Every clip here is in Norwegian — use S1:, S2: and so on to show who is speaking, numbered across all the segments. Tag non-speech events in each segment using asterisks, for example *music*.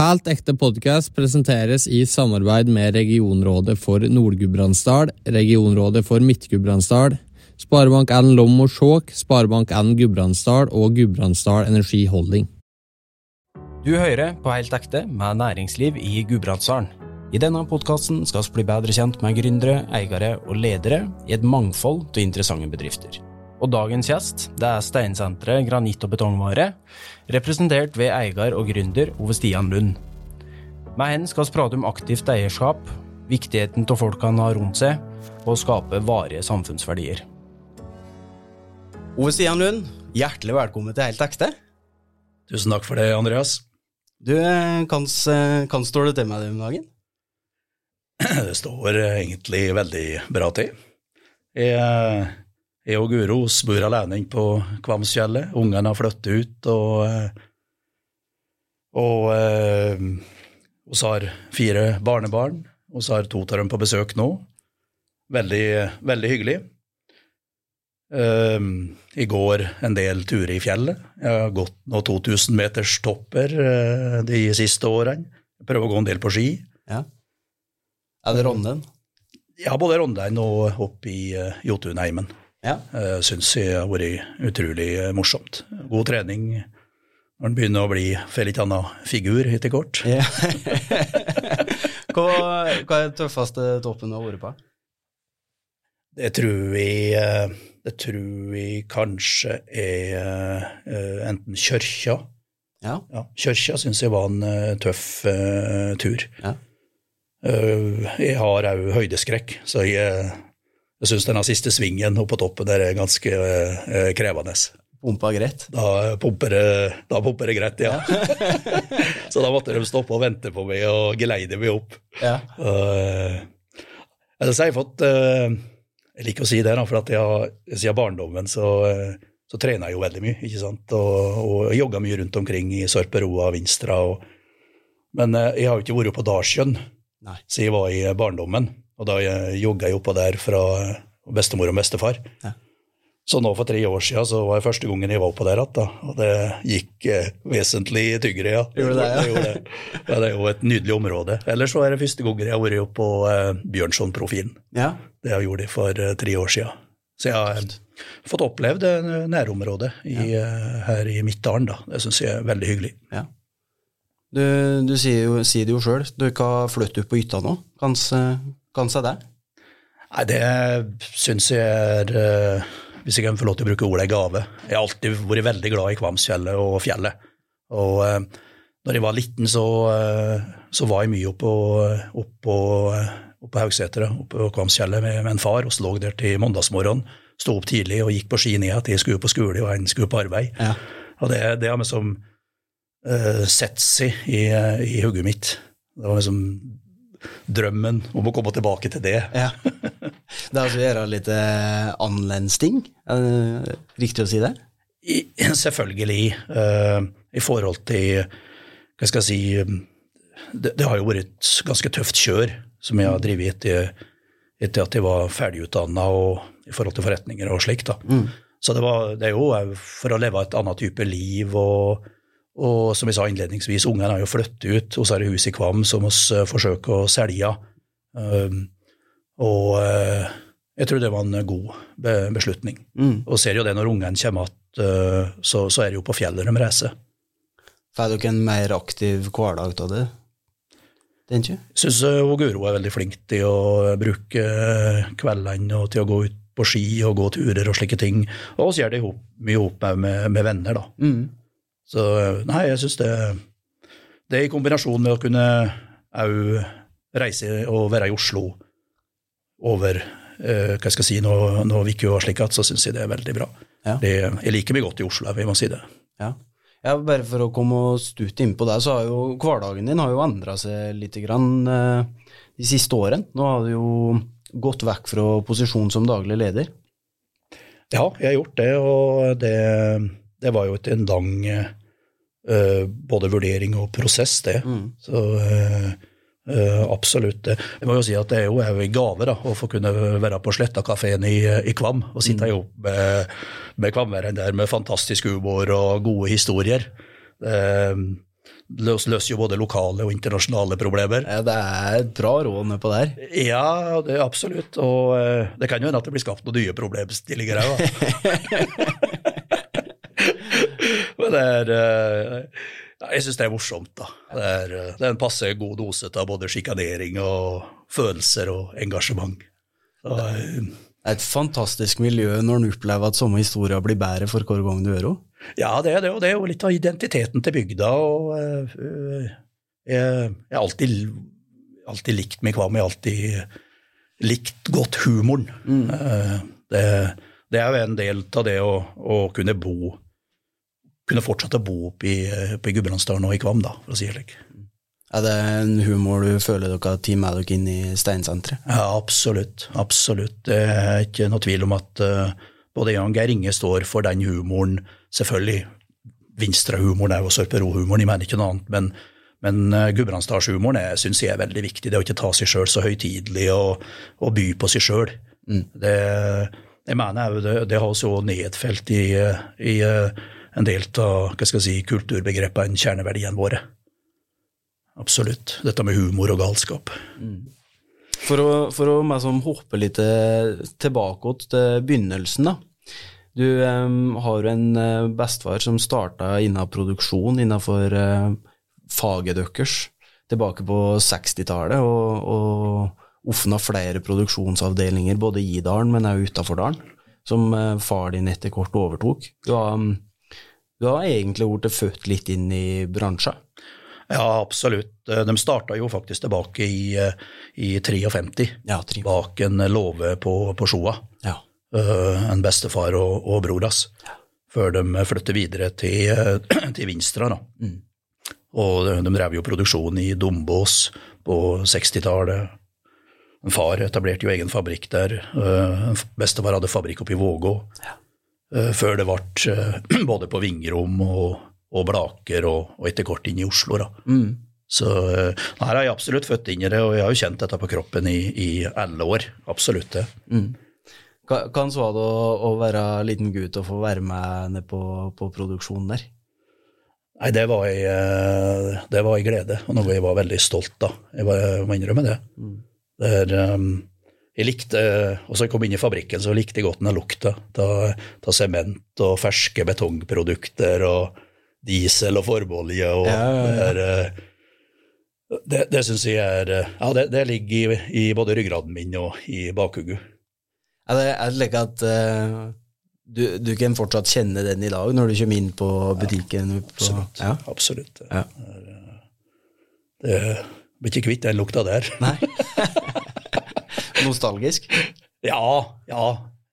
S1: Helt ekte podkast presenteres i samarbeid med Regionrådet for Nord-Gudbrandsdal, Regionrådet for Midt-Gudbrandsdal, Sparebank1 Lom og Skjåk, Sparebank1 Gudbrandsdal og Gudbrandsdal Energi Holding.
S2: Du hører på Helt ekte med næringsliv i Gudbrandsdalen. I denne podkasten skal vi bli bedre kjent med gründere, eiere og ledere i et mangfold av interessante bedrifter. Og dagens gjest det er Steinsenteret granitt- og betongvare, representert ved eier og gründer Ove Stian Lund. Med henne skal vi prate om aktivt eierskap, viktigheten av folkene har rundt seg, og å skape varige samfunnsverdier. Ove Stian Lund, hjertelig velkommen til Helt ekte.
S3: Tusen takk for det, Andreas.
S2: Du, kan, kan står det til med deg om dagen? *clears throat*
S3: Det står egentlig veldig bra til. Jeg, jeg og Guro bor alene på Kvamsfjellet. Ungene har flyttet ut, og, og vi har fire barnebarn. Vi har to av dem på besøk nå. Veldig, veldig hyggelig. Um, I går en del turer i fjellet. Jeg har gått nå 2000 meters topper uh, de siste årene. Jeg prøver å gå en del på ski.
S2: Ja. Er det Rondden?
S3: Ja, både Rondheim og opp i uh, Jotunheimen.
S2: Ja.
S3: Uh, Syns jeg har vært utrolig uh, morsomt. God trening når en begynner å bli for litt annen figur etter kort.
S2: Ja. *laughs* hva, hva er den tøffeste toppen du har vært på?
S3: Det tror vi uh, det tror jeg kanskje er uh, enten Kjørkja.
S2: Ja.
S3: ja Kjørkja syns jeg var en uh, tøff uh, tur.
S2: Ja.
S3: jeg har òg høydeskrekk, så jeg, jeg syns denne siste svingen oppe på toppen der er ganske krevende.
S2: Pumpa greit?
S3: Da pumper det, greit, ja. *laughs* så da måtte de stoppe og vente på meg og geleide meg opp.
S2: Ja.
S3: ellers har jeg fått jeg liker å si det, da, for at jeg siden barndommen så, så trener jeg jo veldig mye. ikke sant? Og, og jogga mye rundt omkring i Sørperoa, Vinstra. Og, men jeg har jo ikke vært på Dalsjøen siden jeg var i barndommen. Og da jogga jeg oppå der fra bestemor og bestefar.
S2: Ja.
S3: Så nå for tre år siden så var det første gangen jeg var oppå der igjen. Og det gikk eh, vesentlig tyggere, ja.
S2: Gjorde det, ja. *laughs*
S3: det, det. ja. Det er jo et nydelig område. Ellers så er det første gangen jeg har vært oppe på eh, Bjørnson-profilen.
S2: Ja.
S3: Det jeg gjort for eh, tre år siden. Så jeg har uh, fått opplevd nærområdet i, her i Midtdalen. da. Det syns jeg er veldig hyggelig.
S2: Ja. Du, du sier, jo, sier, det jo sjøl, du har flyttet ut på hytta nå. Kanskje det?
S3: Nei, det syns jeg er Hvis jeg kan få lov til å bruke ordet gave. Jeg har alltid vært veldig glad i Kvamsfjellet og fjellet. Og når jeg var liten, så, så var jeg mye oppå opp på oppe oppå på Kvamsfjellet med, med, en far. og lå der til mandagsmorgenen. Sto opp tidlig og gikk på ski ned til jeg skulle på skole og han skulle på arbeid.
S2: Ja.
S3: Og det, det har liksom uh, sett seg i, i hodet mitt. Det var liksom drømmen om å komme tilbake til det.
S2: Ja. Det er altså å gjøre litt uh, annerledes ting? Det riktig å si det?
S3: I, selvfølgelig. Uh, I forhold til Hva skal jeg si det, det, har jo vært et ganske tøft kjør som jeg har drevet etter, etter at jeg var ferdigutdanna i forhold til forretninger og slikt.
S2: Mm.
S3: Så det, var, det, er jo for å leve et annet type liv. Og, og som jeg sa innledningsvis, ungene har jo flyttet ut. Så er det hus i Kvam som vi forsøker å selge. Um, og uh, jeg tror det var en god beslutning.
S2: Mm.
S3: Og ser jo det når ungene kommer igjen, så, så, er det jo på fjellet de reiser.
S2: Får dere en mer aktiv hverdag av det?
S3: Jeg syns Guro er veldig flink til å bruke kveldene og til å gå ut på ski og gå turer og slike ting. Og vi gjør det mye med, med, med, venner, da.
S2: Mm.
S3: Så nei, jeg syns det Det i kombinasjon med å kunne òg reise og være i Oslo over eh, hva skal jeg si, når vi ikke og slik, at, så syns jeg det er veldig bra.
S2: Ja.
S3: Det, jeg liker meg godt i Oslo, jeg må si det.
S2: Ja. Ja, Bare for å komme og stute innpå deg, så har jo hverdagen din har jo endra seg litt grann, eh, de siste årene. Nå har du jo gått vekk fra posisjon som daglig leder.
S3: Ja, jeg har gjort det, og det, det var jo et en lang uh, både vurdering og prosess, det.
S2: Mm.
S3: Så uh, uh, absolutt. Jeg må jo si at det er jo en gave da, å få kunne være på Sletta-kafeen i, i, Kvam og sitte mm. opp med, med kvamværen der med fantastisk humor og gode historier. løs, løser jo både lokale og internasjonale problemer.
S2: Ja, det er bra råd nedpå der.
S3: Ja, det er absolutt. Og eh, det kan jo hende at det blir skapt noen nye problemstillinger òg. *laughs* Det er eh, Jeg syns det er morsomt, da. Det er, eh, det er en passe god dose av både sjikanering og følelser og engasjement. Så, eh,
S2: Det er et fantastisk miljø når en opplever at samme historier blir bedre for hver gang du gjør henne.
S3: ja, det er det, og det er jo litt av identiteten til bygda. og uh, Jeg har alltid, alltid likt meg Kvam. Jeg har alltid likt godt humoren. Eh, Det, det er jo en del av det å, å kunne bo kunne fortsette å bo oppe i, oppe i Gudbrandsdalen og i Kvam, da, for å si det slik.
S2: Er det en humor du føler dere har med dere inn i Steinsenteret?
S3: Ja, absolutt. Absolutt. Det er ikke noe tvil om at uh, både og Geir Inge står for den humoren. Selvfølgelig Vinstra-humoren er jo Sørpero-humoren, jeg mener ikke noe annet. Men, men uh, Gudbrandsdalshumoren syns jeg er veldig viktig. Det å ikke ta seg sjøl så høytidelig og, og, by på seg sjøl. Mm. Det, jeg mener jo det, det har også nedfelt i, i uh, en del av hva skal jeg si, kulturbegrepene, kjerneverdiene våre. Absolutt. Dette med humor og galskap.
S2: Mm. For å, for å liksom, hoppe litt tilbake til begynnelsen, da. Du um, har en uh, bestefar som starta innen produksjon innenfor uh, faget deres tilbake på 60-tallet, og, og åpna flere produksjonsavdelinger både i dalen, men også utafor dalen, som uh, far din etter kort overtok. Du har, um, du har egentlig blitt født litt inn i bransjen?
S3: Ja, absolutt. De starta jo faktisk tilbake i, i 53,
S2: ja,
S3: bak en låve på, på Sjoa.
S2: Ja.
S3: En bestefar og, og bror hans, ja. før de flyttet videre til, til Vinstra. Da. Mm. Og de, de drev jo produksjon i Dombås på 60-tallet. Far etablerte jo egen fabrikk der. Bestefar hadde fabrikk oppe i Vågå. Ja. Før det ble *clears throat* både på Vingrom og og Blaker, og, og etter kort inn i Oslo. Da.
S2: Mm.
S3: Så her har jeg absolutt født inn i det, og jeg har jo kjent dette på kroppen i, i alle år. Absolutt det.
S2: Mm. Hvordan var det å, å, være liten gutt og få være med ned på, på produksjonen der?
S3: Nei, det var, jeg, det var jeg glede, og noe jeg var veldig stolt av. Jeg, må innrømme det.
S2: Mm.
S3: det er, um, jeg likte, og så jeg kom inn i fabrikken, så likte jeg godt den lukta av sement og ferske betongprodukter. og diesel og forbolje og
S2: ja, ja, ja.
S3: det er det, det syns jeg er Ja, det, det ligger i, i, både ryggraden min og i bakhugget.
S2: Ja, det er slik at uh, du, du, kan fortsatt kjenne den i dag når du kommer inn på butikken?
S3: Ja, absolutt.
S2: Ja.
S3: absolutt.
S2: Ja.
S3: Det, det blir ikke kvitt den lukta der.
S2: Nei. *laughs* Nostalgisk?
S3: Ja, ja.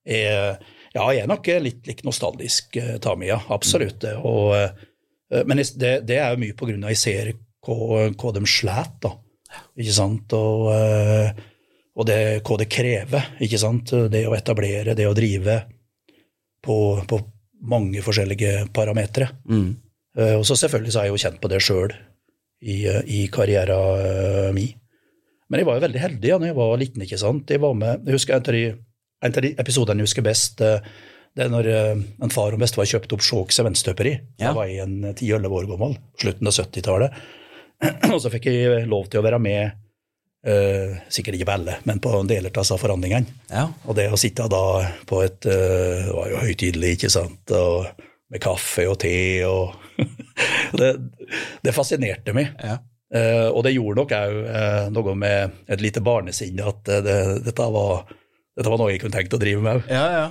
S3: Jeg, ja, jeg er nok litt, litt nostalgisk, Tami, ja. Absolutt. Og, men det, det, er jo mye på grunn av jeg ser hva, hva de slet, da. Ikke sant? Og, og det, hva det krever. ikke sant? Det å etablere, det å drive på, på mange forskjellige parametere.
S2: Mm.
S3: Og så selvfølgelig så har jeg jo kjent på det sjøl i, i karrieren min. Men jeg var jo veldig heldig da jeg var liten. ikke sant? Jeg var med, jeg husker En av de, en av de episodene jeg husker best, det er når en far og bestefar kjøpte opp Skjåk sementstøperi.
S2: Ja.
S3: Da var jeg en 10-11 år gammel, slutten av 70-tallet. *clears throat* Og så fikk jeg lov til å være med, uh, sikkert ikke på alle, men på en del av disse forhandlingene.
S2: Ja.
S3: Og det å sitte da på et Det var jo høytidelig, ikke sant, og med kaffe og te og *laughs* det, det fascinerte meg.
S2: Ja.
S3: Uh, og det gjorde nok òg uh, noe med et lite barnesinn, at uh, det, dette, var, dette, var, noe jeg kunne tenkt å drive med.
S2: Ja, ja.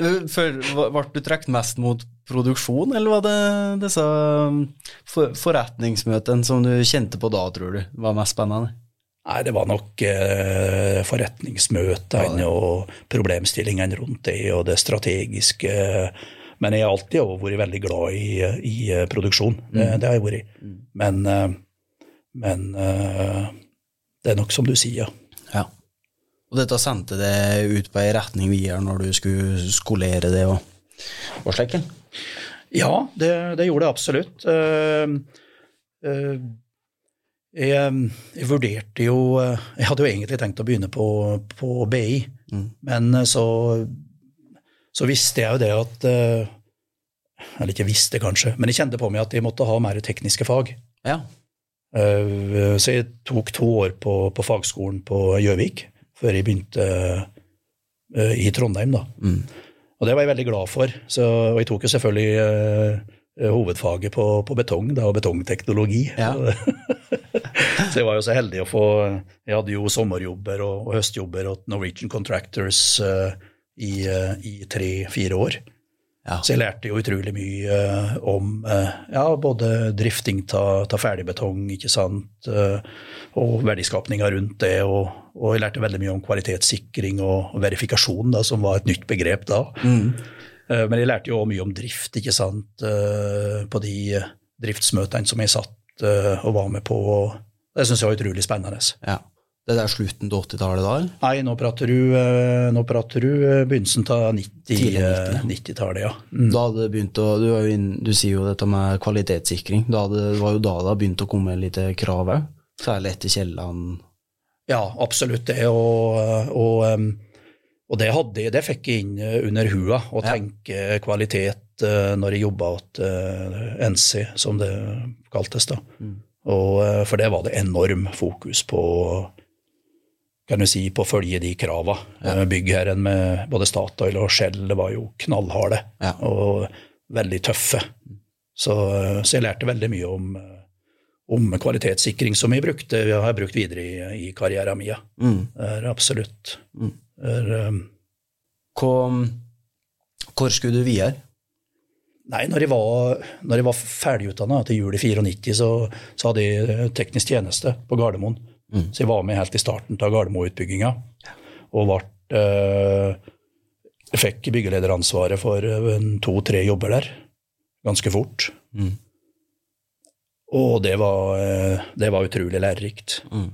S2: Ble du trukket mest mot produksjon, eller var det disse for, forretningsmøtene som du kjente på da, tror du, var mest spennende?
S3: Nei, det var nok forretningsmøtene ja, og problemstillingene rundt det, og det strategiske. Men jeg har alltid vært veldig glad i, i produksjon. Mm. Det, det, har jeg vært.
S2: Mm.
S3: Men men uh, det er nok som du sier, ja.
S2: Og dette sendte det ut på ei retning videre når du skulle skolere det og, og slik?
S3: Ja, det, det, gjorde det absolutt. Uh, uh, jeg, jeg, vurderte jo Jeg hadde jo egentlig tenkt å begynne på, på BI,
S2: mm.
S3: men så, så, visste jeg jo det at Eller ikke visste, kanskje, men jeg kjente på meg at jeg måtte ha mer tekniske fag.
S2: Ja.
S3: Eh, Så jeg tok to år på, på fagskolen på Gjøvik før jeg begynte eh, i Trondheim. da.
S2: Mm.
S3: Og det var jeg veldig glad for. Så, og jeg tok jo selvfølgelig eh, hovedfaget på, på betong, da, og betongteknologi.
S2: Ja. *laughs*
S3: så jeg var jo så heldig å få Jeg hadde jo sommerjobber og, og høstjobber hos Norwegian Contractors uh, i, uh, i tre-fire år.
S2: Ja.
S3: Så jeg lærte jo utrolig mye om eh, ja, både drifting av ferdigbetong, ikke sant, eh, og verdiskapninga rundt det. Og, og jeg lærte veldig mye om kvalitetssikring og verifikasjon, da, som var et nytt begrep da.
S2: Mm.
S3: Eh, Men jeg lærte jo mye om drift, ikke sant, på de driftsmøtene som jeg satt og var med på. Det syns jeg var utrolig spennende.
S2: ja. Det er slutten til 80-tallet da?
S3: Nei, nå prater du, eh, nå prater du eh, begynnelsen av 90,
S2: Tidlig
S3: eh,
S2: 90,
S3: 90-tallet, ja. Mm.
S2: Da hadde det begynt å, du, inn, du sier jo dette med kvalitetssikring. Da hadde, det var jo da det hadde begynt å komme litt krav òg. Særlig etter Kielland.
S3: Ja, absolutt det. Og, og, og det, hadde, det fikk jeg inn under hua, å
S2: Ja.
S3: tenke kvalitet når jeg jobba hos NC, som det kaltes. da.
S2: Mm.
S3: Og, for det var det enorm fokus på kan du si, på å følge de krava.
S2: Ja.
S3: Uh, Byggherren med både Statoil og Shell var jo knallharde
S2: Ja.
S3: og veldig tøffe. Så, uh, så jeg lærte veldig mye om, uh, om kvalitetssikring, som jeg brukte, jeg har brukt videre i, i karrieren min.
S2: Mm.
S3: Er absolutt.
S2: Mm.
S3: Er, um,
S2: Hvor, hvor skulle du videre?
S3: nei, når jeg var, når jeg var ferdigutdanna til jul i 94, så, så hadde jeg eh, teknisk tjeneste på Gardermoen.
S2: Mm.
S3: Så jeg var med helt i starten av Gardermo-utbygginga. Og vart, eh, fikk byggelederansvaret for eh, to-tre jobber der ganske fort.
S2: Mm.
S3: Og det var, eh, det var utrolig lærerikt.
S2: Mm.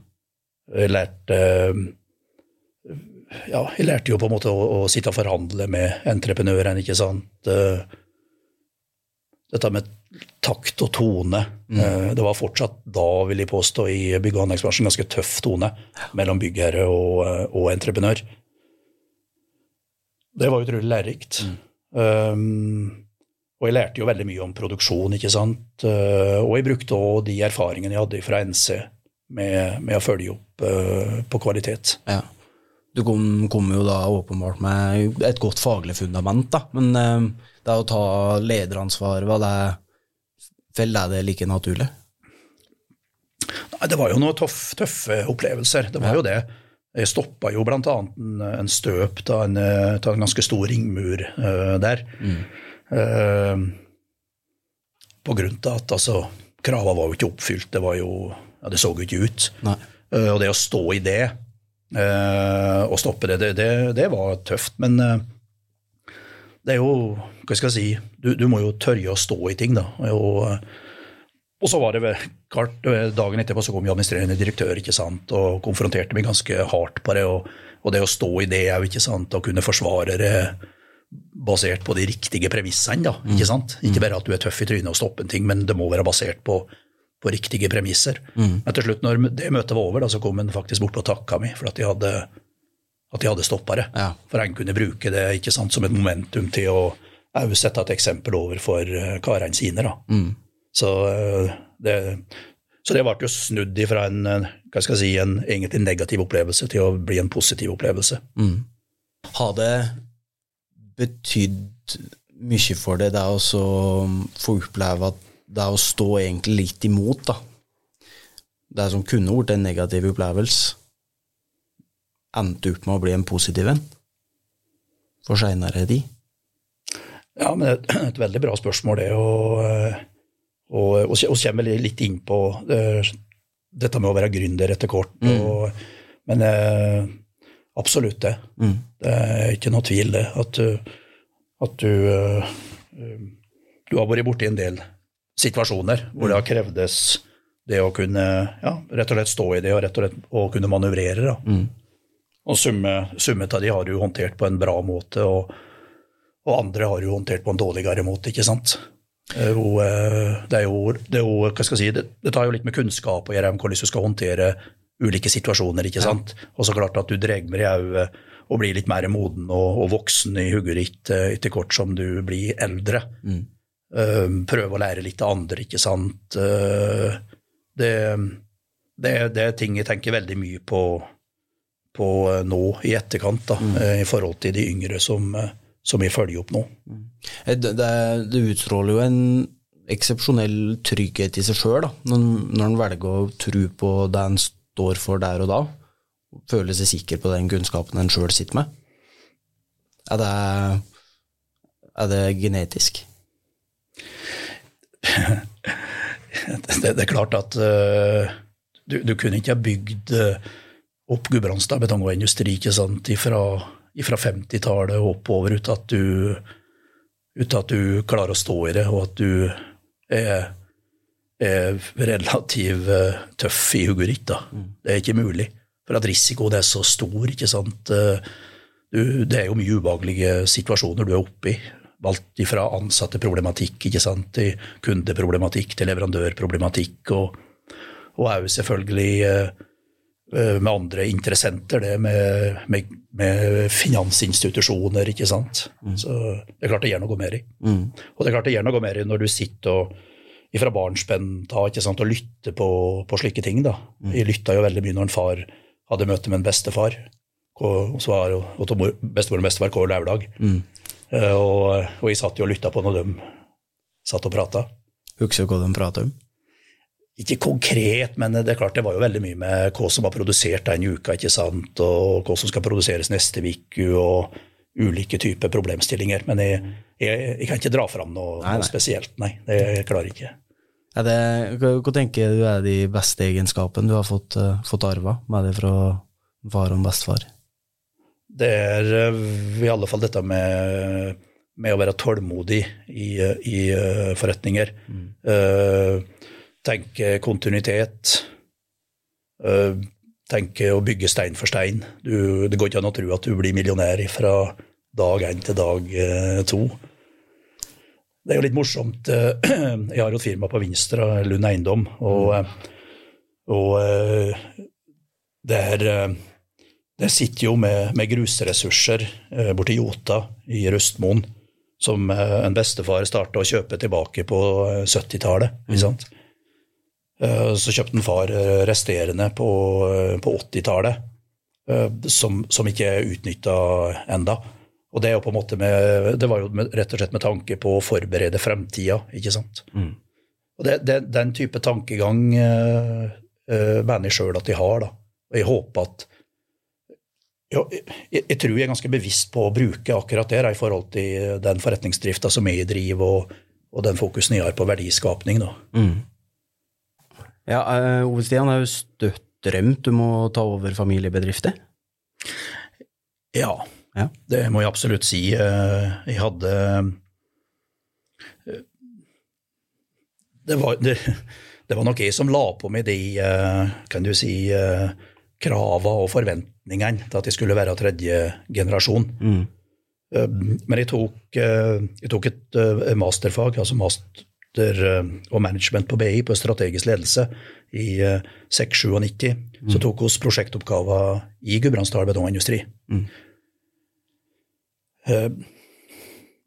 S3: Jeg lærte eh, ja, jeg lærte jo på en måte å, å sitte og forhandle med entreprenørene, ikke sant. Eh, Dette med takt og tone. Mm. Det var fortsatt da, vil jeg påstå, i bygg- og anleggsbransjen ganske tøff tone mellom byggherre og, eh, og entreprenør. Det var utrolig lærerikt. Um, og jeg lærte jo veldig mye om produksjon, ikke sant. Eh, og jeg brukte òg de erfaringene jeg hadde fra NC med, med å følge opp uh, på kvalitet.
S2: Ja. Du kom, kom jo da åpenbart med et godt faglig fundament, da. Men eh, det å ta lederansvar, var det Føler er det like naturlig?
S3: Nei, det var jo noen tøff, tøffe opplevelser. Det var jo det. Jeg stoppa jo annet en, en støp av en, en ganske stor ringmur uh, der. Eh, på grunn av at altså, krava var jo ikke oppfylt. Det var jo ja, Det så jo ikke ut. Eh, og det å stå i det og stoppe det, det, det, det var tøft. Men det er jo Hva skal jeg si Du, du må jo tørre å stå i ting, da. Og, og så var det klart, Dagen etterpå så kom jo administrerende direktør ikke sant, og konfronterte meg ganske hardt på det. Og, og det å stå i det òg, ikke sant, og kunne forsvare det basert på de riktige premissene. da, Ikke sant? Ikke bare at du er tøff i trynet og stopper en ting, men det må være basert på, på riktige premisser. Men til slutt, når det møtet var over, da, så kom han faktisk bort og takka meg for at jeg hadde, at jeg hadde stoppa det.
S2: Ja.
S3: For han kunne bruke det ikke sant, som et momentum til å òg sette et eksempel over for eh, karene sine. da.
S2: Mm.
S3: Så eh, det, så det ble jo snudd ifra en, eh, hva skal jeg si, en egentlig negativ opplevelse til å bli en positiv opplevelse.
S2: Mm. Har det betydd mye for deg, det å få oppleve at det å stå egentlig litt imot, da. Det som kunne vært en negativ opplevelse, endte opp med å bli en positiv en for seinere tid.
S3: Ja, men er et veldig bra spørsmål, det. Og, vi og, og, og kommer litt inn på eh, dette med å være gründer etter kort. Og, men eh, absolutt det.
S2: Mm.
S3: Det er ikke noe tvil, det. At, at du eh, Du har vært borti en del situasjoner hvor det har krevdes det å kunne ja, rett og slett stå i det og rett og slett å kunne manøvrere. Da.
S2: Mm.
S3: Og summe, summet av de har du håndtert på en bra måte, og, og andre har du håndtert på en dårligere måte, ikke sant. Jo, eh, det er jo, det er jo hva skal jeg si, det, det tar jo litt med kunnskap å gjøre om hvordan du skal håndtere ulike situasjoner, ikke sant. Og så klart at du drar med deg òg og blir litt mer moden og, og voksen i hodet ditt eh, etter hvert som du blir eldre.
S2: Mm.
S3: Eh, prøve å lære litt av andre, ikke sant. Eh, Det, det, det er ting jeg tenker veldig mye på, på eh, nå i etterkant, da, eh, i forhold til de yngre som, eh, som vi følger opp nå.
S2: Eh, Det, det, det utstråler jo en eksepsjonell trygghet i seg sjøl, når, når en velger å tro på det en står for der og da. Føle seg sikker på den kunnskapen en sjøl sitter med. Er det, er det genetisk? *laughs*
S3: det, det er klart at uh, du, du kunne ikke ha bygd uh, opp Gudbrandsdal betong og industri ikke sant, fra 50-tallet og oppover uten at, du, uten at du klarer å stå i det, og at du er, er relativt eh, tøff i hugget ditt. da. Det er ikke mulig. For at risikoen er så stor. ikke sant? Eh, Du, det er jo mye ubehagelige situasjoner du er oppe i. Alt fra ansatteproblematikk ikke sant, til kundeproblematikk til leverandørproblematikk, og og òg selvfølgelig eh, eh, med andre interessenter, det med, med, med finansinstitusjoner, ikke sant. Så det er klart det gjør noe mer i. Og det er klart det gjør noe mer i når du sitter og fra barnsben av ikke sant, og lytter på, på slike ting. da. Jeg lytta jo veldig mye når en far hadde møte med en bestefar. Og så var jo og bestemor og bestefar Kåre Laulag. Mm. Uh, Og, og jeg satt jo og lytta på når de satt og prata.
S2: Husker du hva de prata om?
S3: Ikke konkret, men det er klart det var jo veldig mye med hva som var produsert den uka, ikke sant, og hva som skal produseres neste uke, og ulike typer problemstillinger. Men jeg, jeg, jeg kan ikke dra fram noe,
S2: Nei, nei.
S3: noe spesielt, nei. Det klarer jeg ikke.
S2: Er det, hva, tenker du er de beste egenskapene du har fått, uh, fått arva med det fra far og bestefar?
S3: Det er uh, i alle fall dette med, med å være tålmodig i, i uh, forretninger. Eh, tenke kontinuitet. Eh, tenke å bygge stein for stein. Du, det går ikke an å tro at du blir millionær fra dag én til dag eh, to. Det er jo litt morsomt. eh, *clears throat* Jeg har jo et firma på Vinstra, Lund Eiendom, og, eh, og der, der sitter jo med, med grusressurser borti Jota i Rustmoen, som en bestefar starta å kjøpe tilbake på eh, 70-tallet. ikke sant? Eh, Så kjøpte en far eh, resterende på, eh, på 80-tallet, eh, som, som ikke er utnytta enda. Og det, er jo på en måte med, det var jo med, rett og slett med tanke på å forberede fremtida, ikke sant. Og det, det, Den type tankegang uh, eh, mener jeg sjøl at de har. da. Og jeg håper at jo, jeg, jeg tror jeg er ganske bevisst på å bruke akkurat det da, i forhold til den forretningsdrifta som jeg driver, og, og den fokusen jeg har på verdiskapning. da.
S2: Ja, uh, Ove Stian har jo støtt drømt om å ta over familiebedrifter.
S3: Ja,
S2: Ja.
S3: det må jeg absolutt si. Eh, Jeg hadde eh, Det var, det, det var nok jeg som la på meg de eh, kan du si, eh, krava og forventningene til at jeg skulle være tredje generasjon. Mm. Men jeg tok, eh, jeg tok et eh, masterfag, altså master eh, og management på BI, på strategisk ledelse, i eh, 697. Så tok vi prosjektoppgaver i Gudbrandsdal betongindustri. Eh,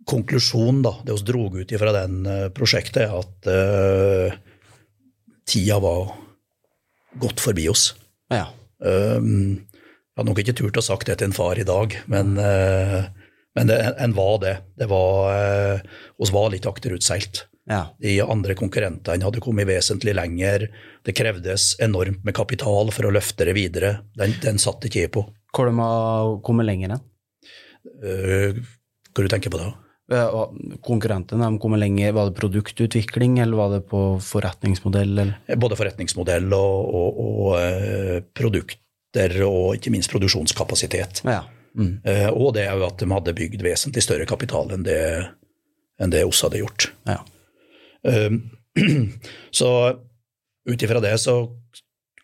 S3: konklusjonen, da, det vi dro ut fra den eh, prosjektet, er at eh, tida var gått forbi oss.
S2: Ja.
S3: Eh, jeg hadde nok ikke turt å sagt det til en far i dag, men, men det, en var det. Det var oss var litt akterutseilt.
S2: Ja.
S3: De andre konkurrentene hadde kommet vesentlig lenger. Det krevdes enormt med kapital for å løfte det videre. Den, den satt ikke jeg på.
S2: Hvor de har kommet lenger enn?
S3: Uh, hva du tenker på da?
S2: Konkurrentene de kommer lenger, var det produktutvikling, eller var det på forretningsmodell? Eller?
S3: Både forretningsmodell og, og, og eh, produkter, og ikke minst produksjonskapasitet.
S2: Ja. Mm.
S3: Eh, og det er jo at de hadde bygd vesentlig større kapital enn det, enn det oss hadde gjort.
S2: ja.
S3: Um, *clears throat* så ut ifra det så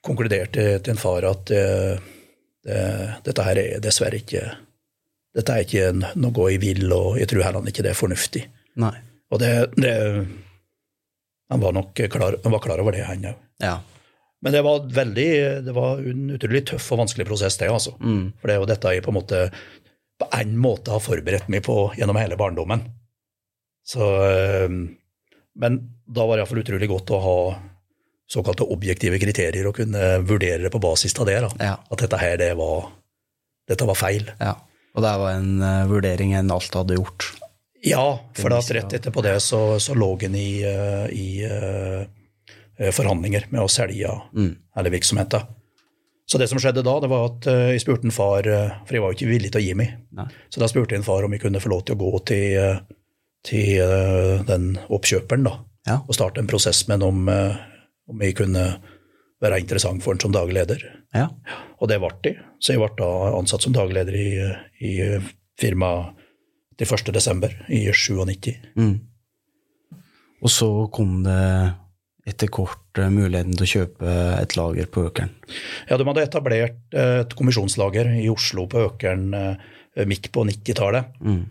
S3: konkluderte til en far at det, dette her er dessverre ikke dette er ikke noe jeg vil, og jeg tror heller ikke det er fornuftig.
S2: Nei.
S3: Og det, det Han var nok klar, han var klar over det, han òg.
S2: Ja.
S3: Men det var veldig, det var en utrolig tøff og vanskelig prosess, det. altså.
S2: Mm.
S3: For det er jo dette jeg på en måte på en måte har forberedt meg på gjennom hele barndommen. Så, øh, men da var det iallfall utrolig godt å ha såkalte objektive kriterier og kunne vurdere det på basis av det.
S2: Ja.
S3: At dette her, det var, dette var feil.
S2: Ja. Og det var en uh, vurdering en alt hadde gjort.
S3: Ja, for da rett etterpå det så, så lå en i, uh, i uh, forhandlinger med å selge hele virksomheten. Så det som skjedde da, det var at jeg spurte en far, for jeg var jo ikke villig til å gi meg,
S2: Nei.
S3: så da spurte jeg en far om jeg kunne få lov til å gå til, til eh, den oppkjøperen da,
S2: Ja.
S3: og starte en prosess med ham om, eh, om jeg kunne være interessant for ham som daglig leder.
S2: Ja.
S3: Og det ble de. Så jeg ble da ansatt som daglig leder i, i firmaet til 1. desember i 97.
S2: Mm. Og så kom det etter kort eh, muligheten til å kjøpe et lager på Økeren.
S3: Ja, de hadde etablert et kommisjonslager i Oslo på Økeren midt på 90-tallet.
S2: Mm.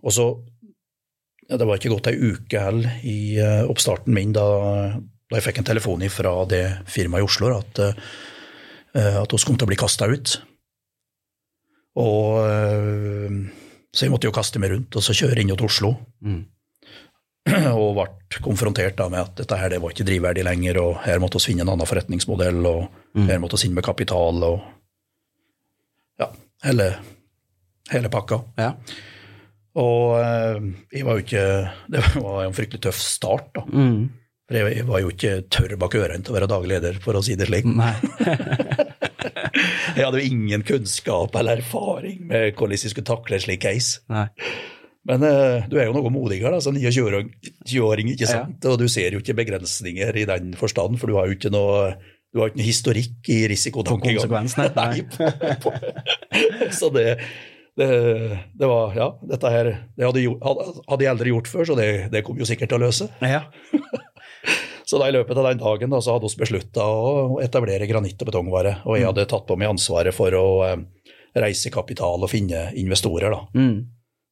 S3: Og så ja, Det var ikke gått ei uke heller i eh, oppstarten min da, da jeg fikk en telefon fra det firmaet i Oslo at, uh, at vi kom til å bli kasta ut. Og eh, Så jeg måtte jo kaste meg rundt og så kjøre inn til Oslo.
S2: Mm. *clears throat*
S3: og ble konfrontert med at dette her det var ikke drivverdig lenger, og her måtte vi finne en annen forretningsmodell, og her måtte vi inn med kapital, og ja, hele, hele pakka.
S2: Ja.
S3: Og eh, jeg var jo ikke *laughs* Det var en fryktelig tøff start, da.
S2: Mm.
S3: For jeg, jeg var jo ikke tørr bak ørene til å være daglig leder, for å si det slik. *laughs* Jeg hadde jo ingen kunnskap eller erfaring med hvordan jeg skulle takle en slik case.
S2: Nei.
S3: Men uh, du er jo noe modigere som 29-åring, ikke
S2: Ja.
S3: sant? Og du ser jo ikke begrensninger i den forstand, for du har jo ikke noe, du har ikke noe historikk i risikotankegang.
S2: konsekvens, nei. *laughs*
S3: Nei. så det, det, det var Ja, dette her det hadde, hadde, jeg aldri gjort før, så det, det kom jo sikkert til å løse.
S2: Ja. *laughs*
S3: Så da i løpet av den dagen da, så hadde vi beslutta å etablere granitt- og betongvare. Og jeg hadde tatt på meg ansvaret for å eh, reise kapital og finne investorer. da.
S2: Mm.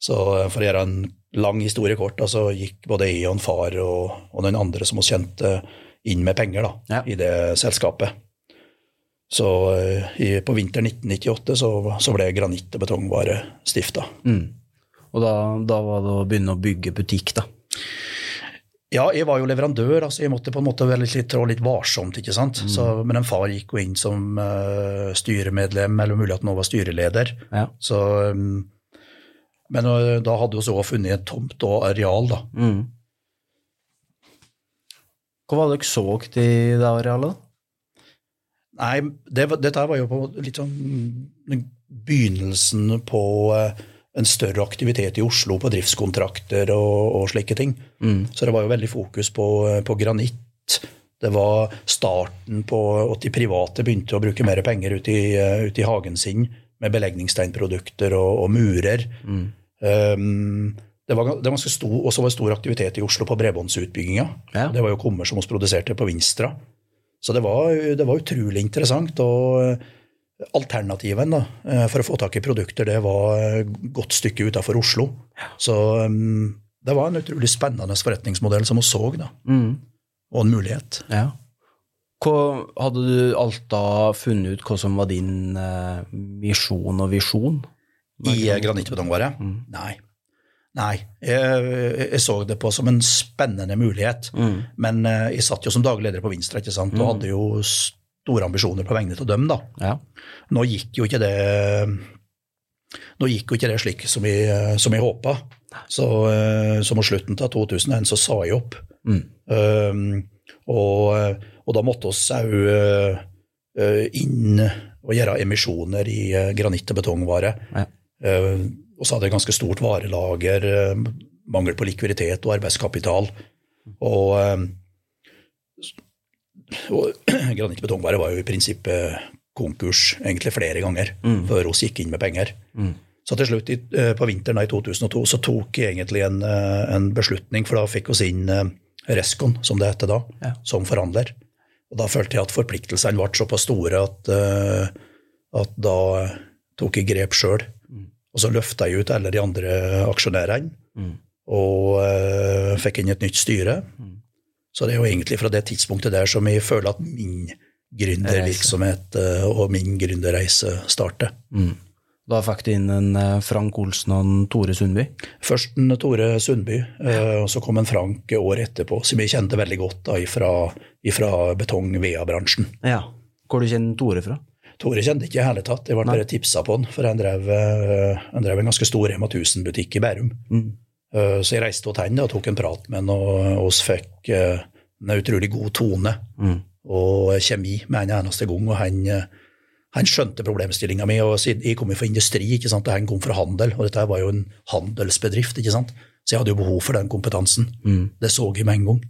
S3: Så eh, for å gjøre en lang historie kort, da, så gikk både jeg og en far og, og noen andre som vi kjente, inn med penger da,
S2: Ja.
S3: i det selskapet. Så eh, i, på vinteren 1998 så, så ble granitt- og betongvare stifta.
S2: Mm. Og da, da var det å begynne å bygge butikk, da.
S3: Ja, jeg var jo leverandør, altså jeg måtte på en måte være litt, trå litt varsomt. ikke sant? Så, men en far gikk jo inn som uh, styremedlem, eller mulig at han også var styreleder.
S2: Ja.
S3: Så, um, men uh, da hadde vi også funnet et tomt og areal, da.
S2: Mm. Hva var det dere så i det arealet?
S3: Nei, det, dette var jo på litt sånn begynnelsen på eh, en større aktivitet i Oslo på driftskontrakter og, og slike ting. Så det var jo veldig fokus på, eh, på granitt. Det var starten på at de private begynte å bruke mer penger ute i, ut i hagen sin med belegningssteinprodukter og, og murer. Um, det var, det var stor, også var stor aktivitet i Oslo på bredbåndsutbygginga.
S2: Ja.
S3: Det var jo kummer som vi produserte på Vinstra. Så det var, det var utrolig interessant. og eh, Alternativen da, eh, for å få tak i produkter det var et godt stykke utenfor Oslo. Så um, det var en utrolig spennende forretningsmodell som vi så, da,
S2: Mm.
S3: og en mulighet.
S2: Ja. Hva, hadde du alt da funnet ut hva som var din eh, misjon og visjon?
S3: I granittbetongvare? Mm. Nei. Nei. Jeg, jeg så det på som en spennende mulighet. Men eh, jeg satt jo som daglig leder på Vinstra ikke sant? og hadde jo store ambisjoner på vegne av dem. da.
S2: Ja.
S3: Nå gikk jo ikke det nå gikk jo ikke det slik som jeg, som jeg håpa. Så, eh, så mot slutten av 2001 så sa jeg opp. Um, og, og da måtte oss òg inn og gjøre emisjoner i eh, granitt- og betongvare.
S2: Ja.
S3: Eh, og så hadde jeg ganske stort varelager, eh, mangel på likviditet og arbeidskapital. Og, eh, og *clears throat* Granit betongvare var jo i prinsippet konkurs egentlig flere ganger før vi gikk inn med penger. Så til slutt, eh, på vinteren i 2002, så tok jeg egentlig en, en beslutning, for da fikk vi inn Rescon, som det heter da,
S2: Ja.
S3: som forhandler. Og da følte jeg at forpliktelsene ble såpass store at, at da tok jeg grep sjøl. Og så løfta jeg ut alle de andre aksjonærene og uh, fikk inn et nytt styre. Så det er jo egentlig fra det tidspunktet der som jeg føler at min gründervirksomhet eh, og min gründerreise starter.
S2: Da fikk du inn en eh, Frank Olsen og en Tore Sundby?
S3: Først en Tore Sundby, og så kom en Frank året etterpå, som jeg kjente veldig godt da, ifra, ifra betong-VEA-bransjen.
S2: Ja. Hvor du kjenner Tore fra?
S3: Tore kjente ikke i hele tatt, jeg ble bare tipsa på han, for han drev, eh, han drev en ganske stor Rema 1000-butikk i Bærum.
S2: Mm.
S3: Eh, Så jeg reiste til han og tok en prat med han, og oss fikk eh, en utrolig god tone
S2: Mm.
S3: og kjemi med en eneste gang. og han, han skjønte problemstillinga mi. og Jeg kom jo fra industri, ikke sant, og han kom fra handel. Og dette var jo en handelsbedrift, ikke sant. Så jeg hadde jo behov for den kompetansen.
S2: Mm.
S3: Det så jeg med en gang.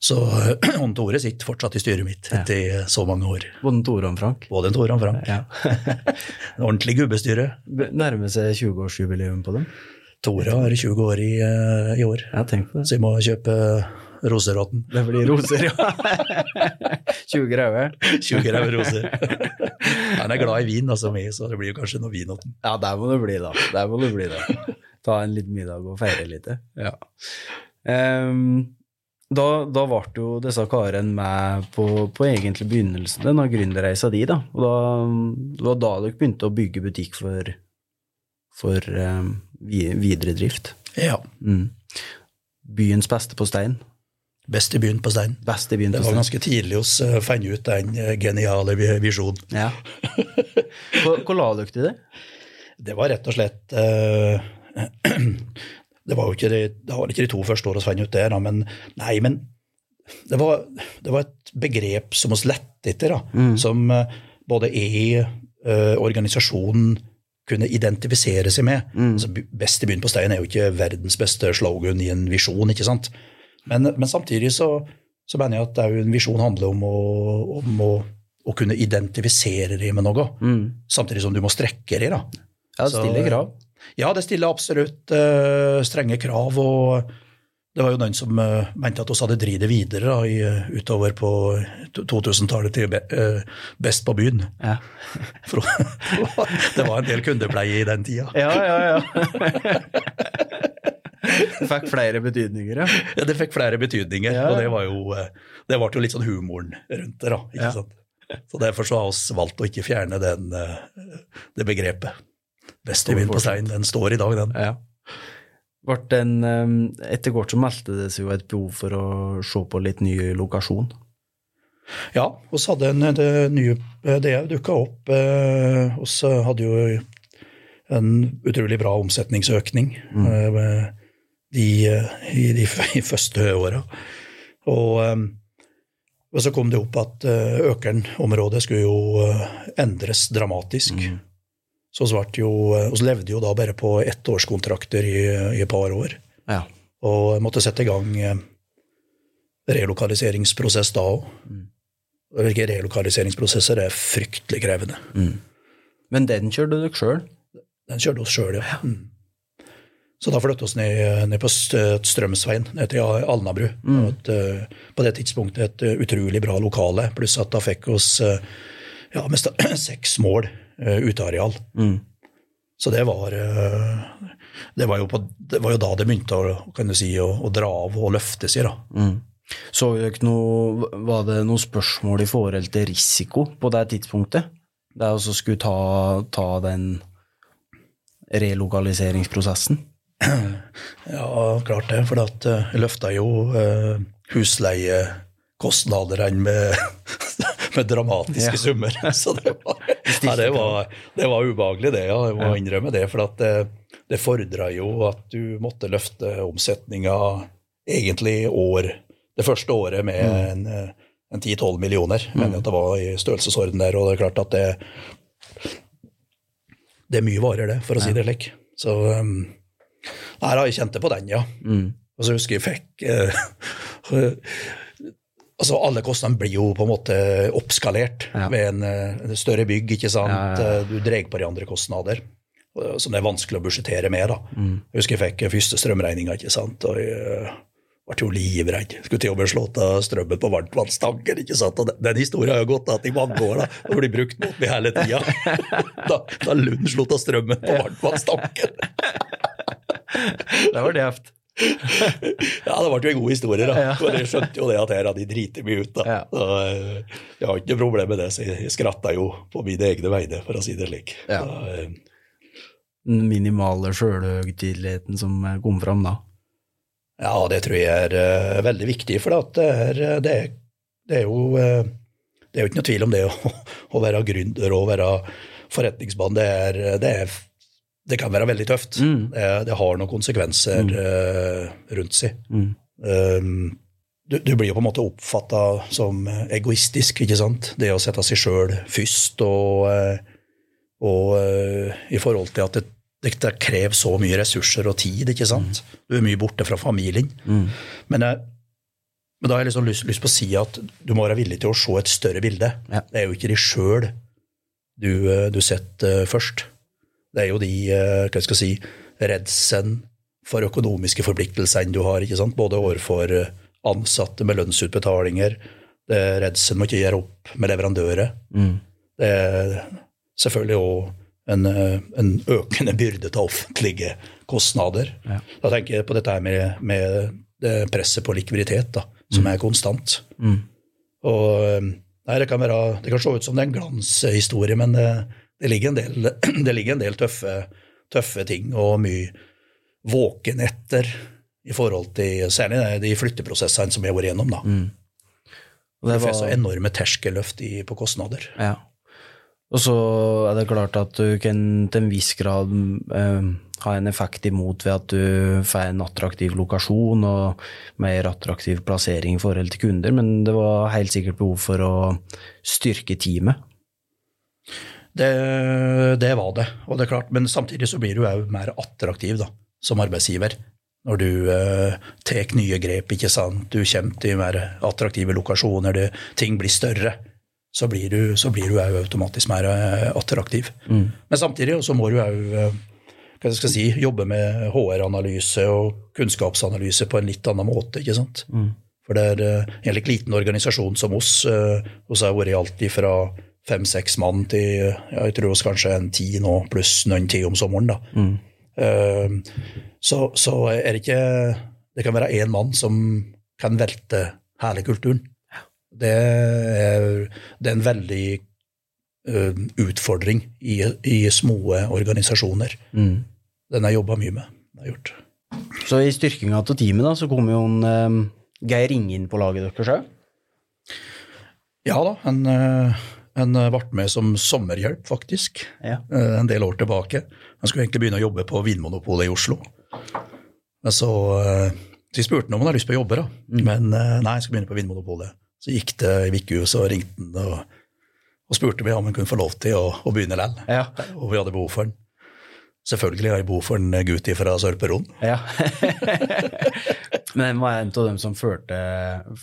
S3: Så *clears throat* Ånd Tore sitter fortsatt i styret mitt etter så mange år.
S2: Både Tore og Frank?
S3: Både Tore og Frank.
S2: Ja. *laughs*
S3: En Ordentlig gubbestyre.
S2: Nærmer seg 20-årsjubileum på dem?
S3: Tore har 20 år i, eh, i år, så vi må kjøpe roseråten.
S2: Det blir roser, ja. *laughs* 20 grauer.
S3: 20 grauer roser. *laughs* Han er glad i vin, altså meg, så det blir kanskje noe vin åt.
S2: Ja, der må det bli, da. Der må det bli, da. Ta en liten middag og feire litt. Ja. Ehm, da, da ble jo disse karene med på, på egentlig begynnelsen av gründerreisa di, da. Og da, det var da dere begynte å bygge butikk for, for um, videre drift.
S3: Ja.
S2: Mm. Byens beste på stein.
S3: Best i byen på Stein.
S2: Beste byen på stein.
S3: Det var ganske tidlig å uh, fant ut den eh, geniale visjonen.
S2: Ja. Hvor, hvor la dere til det?
S3: Det var rett og slett eh, *clears throat* Det var jo ikke de, det var ikke de to første årene Svein ut der, da, men nei, men det var, det var et begrep som oss lette etter, da, som eh, både jeg, eh, organisasjonen, kunne identifisere seg med. Altså, best i byen på stein er jo ikke verdens beste slogan i en visjon, ikke sant? Men, men samtidig så, så mener jeg at er en visjon handler om å, om å, å kunne identifisere deg med noe, samtidig som du må strekke deg. da.
S2: Ja, det
S3: Så-
S2: stiller krav.
S3: Ja, det stiller absolutt uh, strenge krav, og det var jo noen som uh, mente at oss hadde drevet det videre da, i, eh, utover på 2000-tallet til be, uh, Best på byen.
S2: Ja. *laughs*
S3: For *laughs* det var en del kundepleie i den tida.
S2: Ja, ja, ja. *laughs* Det fikk flere betydninger, ja.
S3: Ja, det fikk flere betydninger,
S2: Ja.
S3: og det var jo det ble jo litt sånn humoren rundt det. da, ikke
S2: Ja.
S3: sant? Så Derfor så har vi valgt å ikke fjerne den, det begrepet. Best i på stein, den står i dag, den.
S2: ja. Ble den, eh, etter hvert så meldte det seg jo et behov for å se på litt ny lokasjon.
S3: Ja, vi hadde en det nye Det dukka opp. eh, Vi hadde jo en utrolig bra omsetningsøkning mm. de, i de f- første åra. Og, eh, og så kom det opp at eh, Økern-området skulle jo eh, endres dramatisk. Så jo, eh, vi levde jo da bare på ettårskontrakter i, i et par år.
S2: Ja.
S3: Og måtte sette i gang eh, relokaliseringsprosess da òg. Hvilke relokaliseringsprosesser er fryktelig krevende.
S2: Men den kjørte dere sjøl?
S3: Den kjørte oss sjøl, ja. Mm. Så da flyttet vi ned, ned på Strømsveien, ned til Alnabru. Mm. Et, eh, på det tidspunktet et utrolig bra lokale, pluss at da fikk oss ja, mest *clears throat* seks mål uh, uteareal. Så det var, eh, det, var på, det var jo da det begynte å, kan du si, å, å dra av og løfte seg. da.
S2: Så dere noe, var det noen spørsmål i forhold til risiko på det tidspunktet? Det er å skulle ta, ta den relokaliseringsprosessen? *clears throat*
S3: Ja, klart det. For at eh, jeg løfta jo husleiekostnadene med, *laughs* med dramatiske
S2: Ja.
S3: summer. *laughs* Så det var, ja, det, var, det var ubehagelig, det. ja, Jeg må innrømme det. For at det, det fordra jo at du måtte løfte omsetninga egentlig år Det første året med en, eh, en 10-12 millioner. Mm. Men at det var i størrelsesorden der. Og det er klart at det det er mye varer, det, for å si det slik. Så um, Nei, jeg kjente på den, ja. Og så husker jeg fikk eh, *laughs* Altså, alle kostnadene blir jo på en måte oppskalert
S2: Ja.
S3: ved en, eh, en større bygg, ikke sant.
S2: Ja, ja.
S3: Eh, Du drar på de andre kostnader eh, som det er vanskelig å budsjettere med, da.
S2: Mm.
S3: Jeg husker jeg fikk første strømregninga, ikke sant. Og jeg ble jo livredd. Skulle til og med slått av strømmen på varmtvannstanken. ikke sant? Og den, den historien har jo gått at i mange år da, og blir brukt mot meg hele tida. *laughs* Da, da Lund slått av strømmen på varmtvannstanken. *laughs*
S2: Det var djevt. *laughs*
S3: Ja, det ble jo en god historie, da.
S2: Ja.
S3: For jeg skjønte jo det at her hadde de driti meg ut. da.
S2: Ja.
S3: Så, eh, jeg har ikke noe problem med det, så jeg skratta jo på mine egne vegne, for å si det slik.
S2: Ja.
S3: Så, eh,
S2: Den minimale sjølhøytideligheten som kom fram da.
S3: Ja, det tror jeg er veldig viktig, for det er, det, er, det, er jo, det er jo ikke noe tvil om det *laughs* å, å være gründer og være forretningsmann. Det, er, det, er, det kan være veldig tøft. Mm. Det, har noen konsekvenser mm. uh, rundt seg. Mm. Um, du, du, blir jo på en måte oppfatta som egoistisk, ikke sant. Det å sette seg sjøl først og, og i forhold til at det det krever så mye ressurser og tid. ikke sant? Mm. Du er mye borte fra familien. Mm. Men, jeg, men, da har jeg liksom lyst, lyst, på å si at du må være villig til å se et større bilde. Ja. Det er jo ikke de sjøl du, eh, du, setter først. Det er jo de eh, hva skal jeg si, redselen for økonomiske forpliktelsene du har, ikke sant? både overfor eh, ansatte med lønnsutbetalinger, det er redselen med å ikke gjøre opp med leverandører. Mm. Det er selvfølgelig òg en, eh, en, økende byrde til offentlige kostnader. Ja. Da tenker jeg på dette med, med det presset på likviditet, da, som mm. er konstant. Mm. Og nei, det, kan være, det kan se ut som det er en glanshistorie, men det, det, ligger en del, *clears throat* ligger en del tøffe, tøffe, ting og mye våkenetter i forhold til særlig de flytteprosessene som vi har vært gjennom. da. Mm. det, var... så enorme terskelløft på kostnader.
S2: Ja. Og så er det klart at du kan til en viss grad eh, ha en effekt imot ved at du får en attraktiv lokasjon og mer attraktiv plassering i forhold til kunder, men det var helt sikkert behov for å styrke teamet.
S3: Det, det var det, og det er klart, men samtidig så blir du òg mer attraktiv da, som arbeidsgiver. Når du eh, tar nye grep, ikke sant. Du kommer til mer attraktive lokasjoner, det, ting blir større så blir du, så blir du automatisk mer eh, attraktiv. Mm. Men samtidig så må du òg eh, si, jobbe med HR-analyse og kunnskapsanalyse på en litt annen måte. ikke sant? Mm. For det er uh, en litt liten organisasjon som oss. Oss har vært alltid fra fem-seks mann til jeg tror oss kanskje en ti nå, pluss noen ti om sommeren. da. Mm. Uh, så, så, er det ikke Det kan være én mann som kan velte hele kulturen. Det er, det er en veldig uh, utfordring i, i, små organisasjoner. Mm. Den har jeg jobba mye med. Har gjort.
S2: Så i styrkinga av teamet da, så kom jo en, um, Geir Inge inn på laget deres òg?
S3: Ja da, han, han ble med som sommerhjelp, faktisk, ja. en del år tilbake. Han skulle egentlig begynne å jobbe på Vinmonopolet i Oslo. Men så, så jeg spurte han om han hadde lyst på å jobbe, da. Mm. men nei, jeg skal begynne på Vinmonopolet. Så gikk det ei uke, så ringte han og, og, spurte meg om han kunne få lov til å, å begynne likevel. Ja. Og vi hadde behov for han. Selvfølgelig har jeg behov for en gutt fra Sørperon. Ja. *laughs*
S2: Men han var en av dem som førte,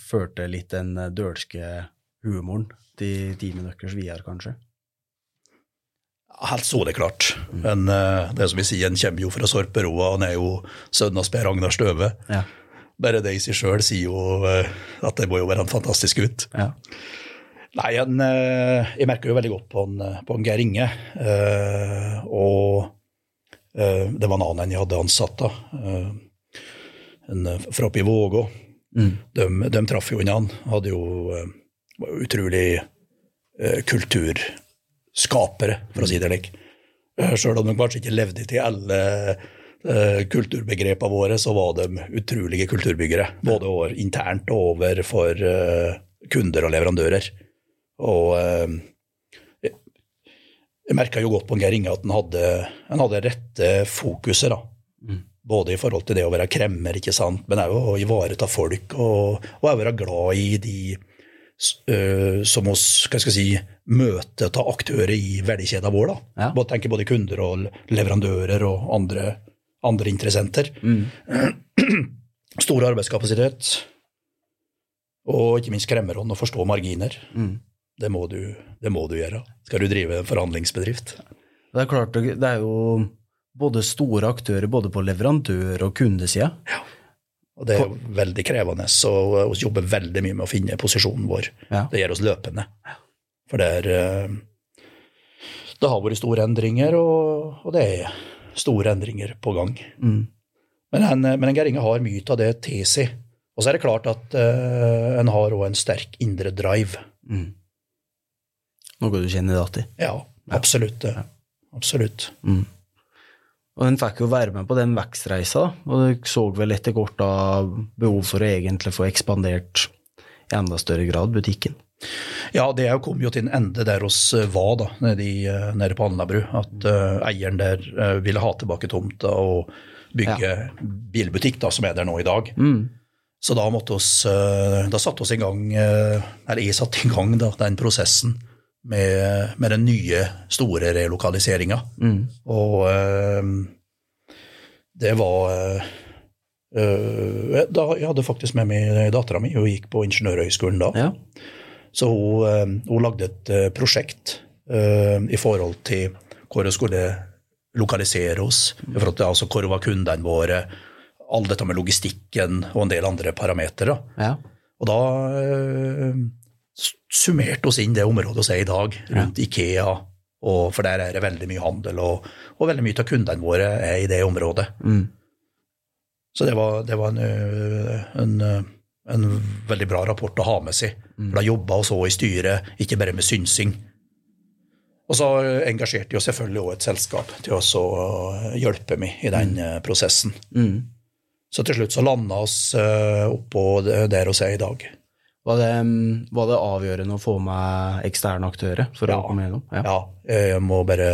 S2: førte litt den dølske humoren til teamet deres videre, kanskje?
S3: Helt så det klart. Men uh, det som vi sier, han kommer jo fra Sorperoa, han er jo sønn av Per Agnar Støve. Ja. Bare det i seg sjøl sier jo uh, at det må jo være en fantastisk gutt. Ja. Nei, en, uh, jeg merker jo veldig godt på en, på en Geir Inge. Og det var en annen jeg hadde ansatt, da. en fra oppe i Vågå. Mm. De, de, traff jo han. Hadde jo utrolig kulturskapere, for å si det slik. Sjøl om de kanskje ikke levde til alle Eh, kulturbegrepene våre, så var de utrolige kulturbyggere. Både over, internt og overfor eh, kunder og leverandører. Og uh, jeg, merka jo godt på Geir Inge at han hadde, han hadde rette fokuset. da. Mm. Både i forhold til det å være kremmer, ikke sant, men òg å ivareta folk, og, og være glad i de som oss hva skal jeg si, møte av aktører i verdikjeden vår. da. Ja. Både, tenker både kunder og leverandører og andre andre interessenter. Mm. *clears throat* Stor arbeidskapasitet. Og ikke minst kremmerånd og forstå marginer. Mm. Det, må du, det, må du, gjøre. Skal du drive forhandlingsbedrift.
S2: Det er klart, det er jo både store aktører både på leverandør- og kundesida. Ja.
S3: Og det er jo veldig krevende, så vi jobber veldig mye med å finne posisjonen vår. Ja. Det gjør oss løpende. For det er eh, Det har vært store endringer, og, og det er store endringer på gang. Mm. Men, en, men en Geir Inge har mye av det til seg. Og så er det klart at uh, en har òg en sterk indre drive. Mm.
S2: Noe du kjenner deg igjen i?
S3: Ja, absolutt. Ja. Absolutt. Mm.
S2: Og den fikk jo være med på den vekstreisa, og dere så vel etter hvert da behov for å egentlig få ekspandert i enda større grad butikken.
S3: Ja, det kom jo til en ende der oss var, da, nede, i, eh, nede på Alnabru. At uh, eieren der uh, ville ha tilbake tomta og bygge ja. bilbutikk, da, som er der nå i dag.
S2: Mm.
S3: Så da måtte oss, uh, da satte oss i gang, eller jeg satte i gang da, den prosessen med, med den nye, store relokaliseringa.
S2: Mm.
S3: Og det var da, Jeg hadde faktisk med meg dattera mi, hun gikk på Ingeniørhøgskolen da.
S2: Ja.
S3: Så hun, hun lagde et prosjekt uh, i forhold til hvor hun skulle lokalisere oss, i forhold til altså, hvor var kundene våre, alt dette med logistikken og en del andre parametere.
S2: Ja.
S3: Og da summerte oss inn det området vi er i dag, rundt. Ikea, og, for der er det veldig mye handel, og, og veldig mye av kundene våre er i det området.
S2: Mm.
S3: Så det var, det var en, en, en, veldig bra rapport å ha med seg.
S2: Mm.
S3: Da jobba vi òg i styret, ikke bare med synsing. Og så engasjerte jo selvfølgelig òg et selskap til å hjelpe meg i den
S2: Mm.
S3: prosessen.
S2: Mm.
S3: Så til slutt så landa oss oppå der vi er i dag.
S2: Var det, var det, avgjørende å få med eksterne aktører for
S3: ja.
S2: å komme gjennom?
S3: Ja. ja, jeg må bare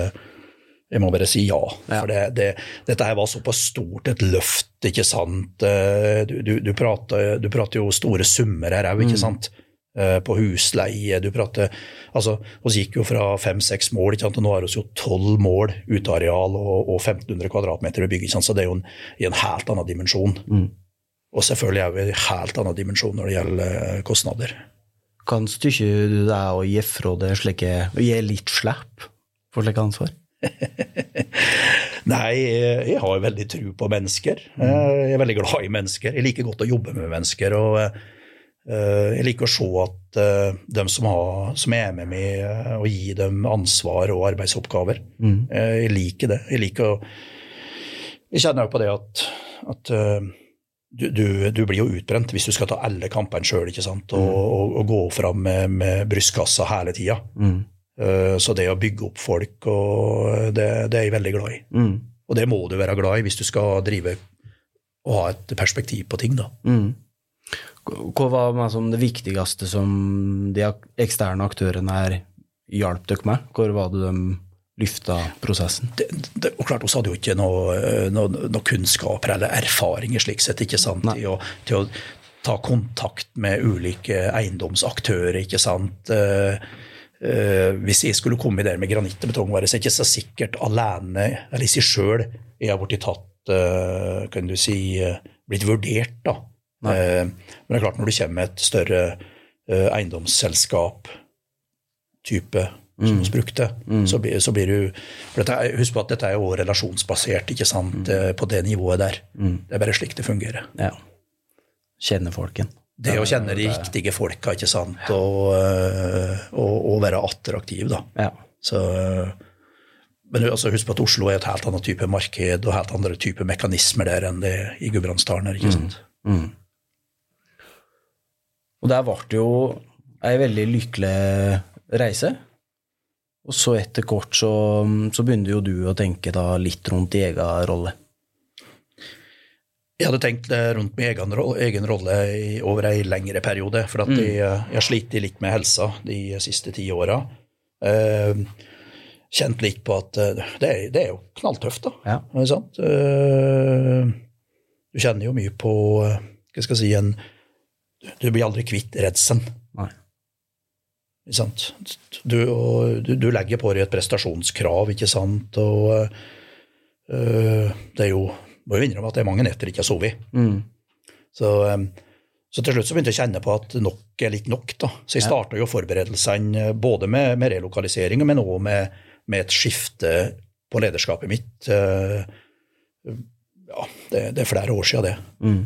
S3: jeg må bare si ja.
S2: ja.
S3: For det, det, dette her var såpass stort et løft, ikke sant. Du, du, du, prater, du prater, jo store summer her òg, ikke sant. Mm. På husleie. Du prater Altså, vi gikk jo fra fem-seks mål, ikke sant? og nå har vi jo tolv mål uteareal og, og 1500 kvadratmeter å bygge, ikke sant? så det er jo en, i en helt annen dimensjon.
S2: Mm.
S3: Og selvfølgelig er det en helt annen dimensjon når det gjelder kostnader.
S2: Kan stykke du deg å gi fra deg slike, å gi litt slipp for slike ansvar? *laughs*
S3: Nei, jeg har veldig tro på mennesker. Jeg er veldig glad i mennesker. Jeg liker godt å jobbe med mennesker. og jeg liker å se at de som, har, som er med meg, og gi dem ansvar og arbeidsoppgaver.
S2: Mm.
S3: Jeg liker det. Jeg liker å Jeg kjenner jo på det at, at du, du, du, blir jo utbrent hvis du skal ta alle kampene sjøl og,
S2: Mm.
S3: og, og, gå fram med, med brystkassa hele tida.
S2: Mm.
S3: Så det å bygge opp folk, det, det, er jeg veldig glad i.
S2: Mm.
S3: Og det må du være glad i hvis du skal drive og ha et perspektiv på ting, da.
S2: Mm. Hva var liksom det viktigste som de eksterne aktørene her hjalp dere med? Hvor var det de løfta prosessen?
S3: Det, det, og klart, Vi hadde jo ikke noe, noe, noe kunnskaper eller erfaringer slik sett, ikke sant, til å, til å, ta kontakt med ulike eiendomsaktører, ikke sant. Uh, uh, hvis jeg skulle komme der med granitt og betong, var det ikke så sikkert alene, eller i seg sjøl, jeg har blitt tatt, kan du si, blitt vurdert, da. men det er klart, når du kommer med et større eiendomsselskap, type som vi brukte,
S2: Mm.
S3: så, blir, så blir du dette, Husk på at dette er jo relasjonsbasert ikke sant,
S2: Mm.
S3: på det nivået der. Det er bare slik det fungerer.
S2: Ja. Kjenne folken.
S3: Det å kjenne de riktige folka ikke sant, og, og, og være attraktiv, da.
S2: Ja.
S3: Så, men altså, husk på at Oslo er et helt annet type marked og helt andre type mekanismer der enn det i Gudbrandsdalen. ikke sant?
S2: Mm. Mm. Og der ble det jo ei veldig lykkelig reise. Og så etter kort så, så begynte jo du å tenke da litt rundt i egen rolle.
S3: Jeg hadde tenkt rundt min egen egen rolle i, over ei lengre periode. For at mm. jeg, jeg har slitt litt med helsa de siste ti åra. Eh, kjent litt på at det er, det er jo knalltøft, da.
S2: Ja.
S3: Eh, du kjenner jo mye på Hva skal jeg si en, Du blir aldri kvitt redselen. Du, du, du, legger på deg et prestasjonskrav, ikke sant, og uh, det er jo Må jo innrømme at det er mange netter jeg ikke har sovet.
S2: Mm.
S3: Så, um, så, til slutt så begynte jeg å kjenne på at nok er litt nok. da. Så jeg starta jo forberedelsene både med, med relokalisering, men òg med, med, et skifte på lederskapet mitt. Ja, det, det, er flere år siden, det.
S2: Mm.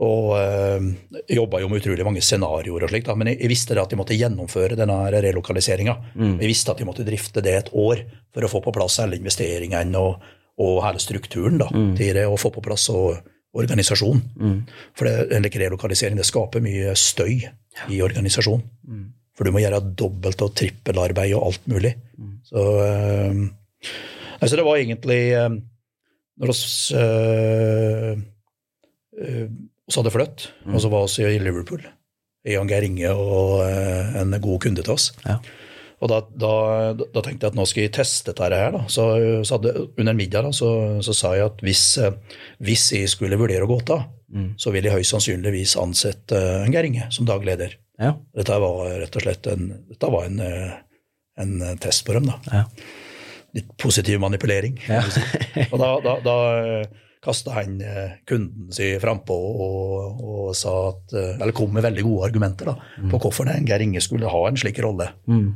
S3: Og øh, jobba jo med utrolig mange scenarioer, og slik, men jeg, jeg, visste at jeg måtte gjennomføre denne relokaliseringa.
S2: Mm.
S3: Jeg visste at jeg måtte drifte det et år for å få på plass alle investeringene og, og hele strukturen da,
S2: mm.
S3: til det, og få på plass og, organisasjon.
S2: Mm.
S3: For det, en relokalisering det skaper mye støy i organisasjonen.
S2: Mm.
S3: For du må gjøre dobbelt- og trippelarbeid og alt mulig.
S2: Mm.
S3: Så, øh, altså det var egentlig øh, når vi så hadde flytt, mm. og så var vi i Liverpool, Jan og Geir Inge og uh, en god kunde til oss.
S2: Ja.
S3: Og da, da, da, tenkte jeg at nå skal jeg teste dette her. Da. Så, så hadde, under middag da, så, så, sa jeg at hvis, hvis jeg skulle vurdere å gå av, mm. så ville jeg høyst sannsynligvis ansette en Geir Inge som dagleder.
S2: Ja.
S3: Dette var rett og slett en, en, en test på dem. da.
S2: Ja.
S3: Litt positiv manipulering.
S2: Ja.
S3: og da, da kasta han kunden sin frampå og, og sa at, eller kom med veldig gode argumenter da, mm. på hvorfor Geir Inge skulle ha en slik rolle.
S2: Mm.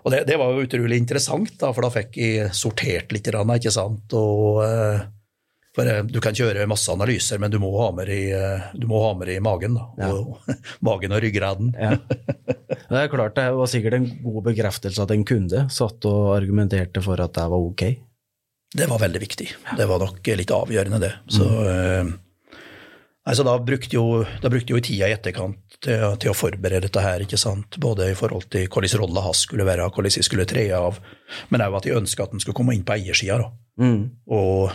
S3: Og det, det, var jo utrolig interessant, da, for da fikk jeg sortert litt, ikke sant. Og, for du kan kjøre masse analyser, men du må ha med i, må ha med i magen. da,
S2: ja.
S3: og, *laughs* Magen og ryggraden.
S2: Ja. Det er klart det var sikkert en god bekreftelse at en kunde satt og argumenterte for at det var ok.
S3: Det var veldig viktig. Det var nok litt avgjørende, det. Så, mm. altså, da brukte jo, da brukte jo tida i etterkant til, til, å forberede dette her, ikke sant? både i forhold til hvordan rolla hans skulle være, hvordan jeg skulle tre av, men òg at jeg ønska at han skulle komme inn på eiersida,
S2: mm.
S3: og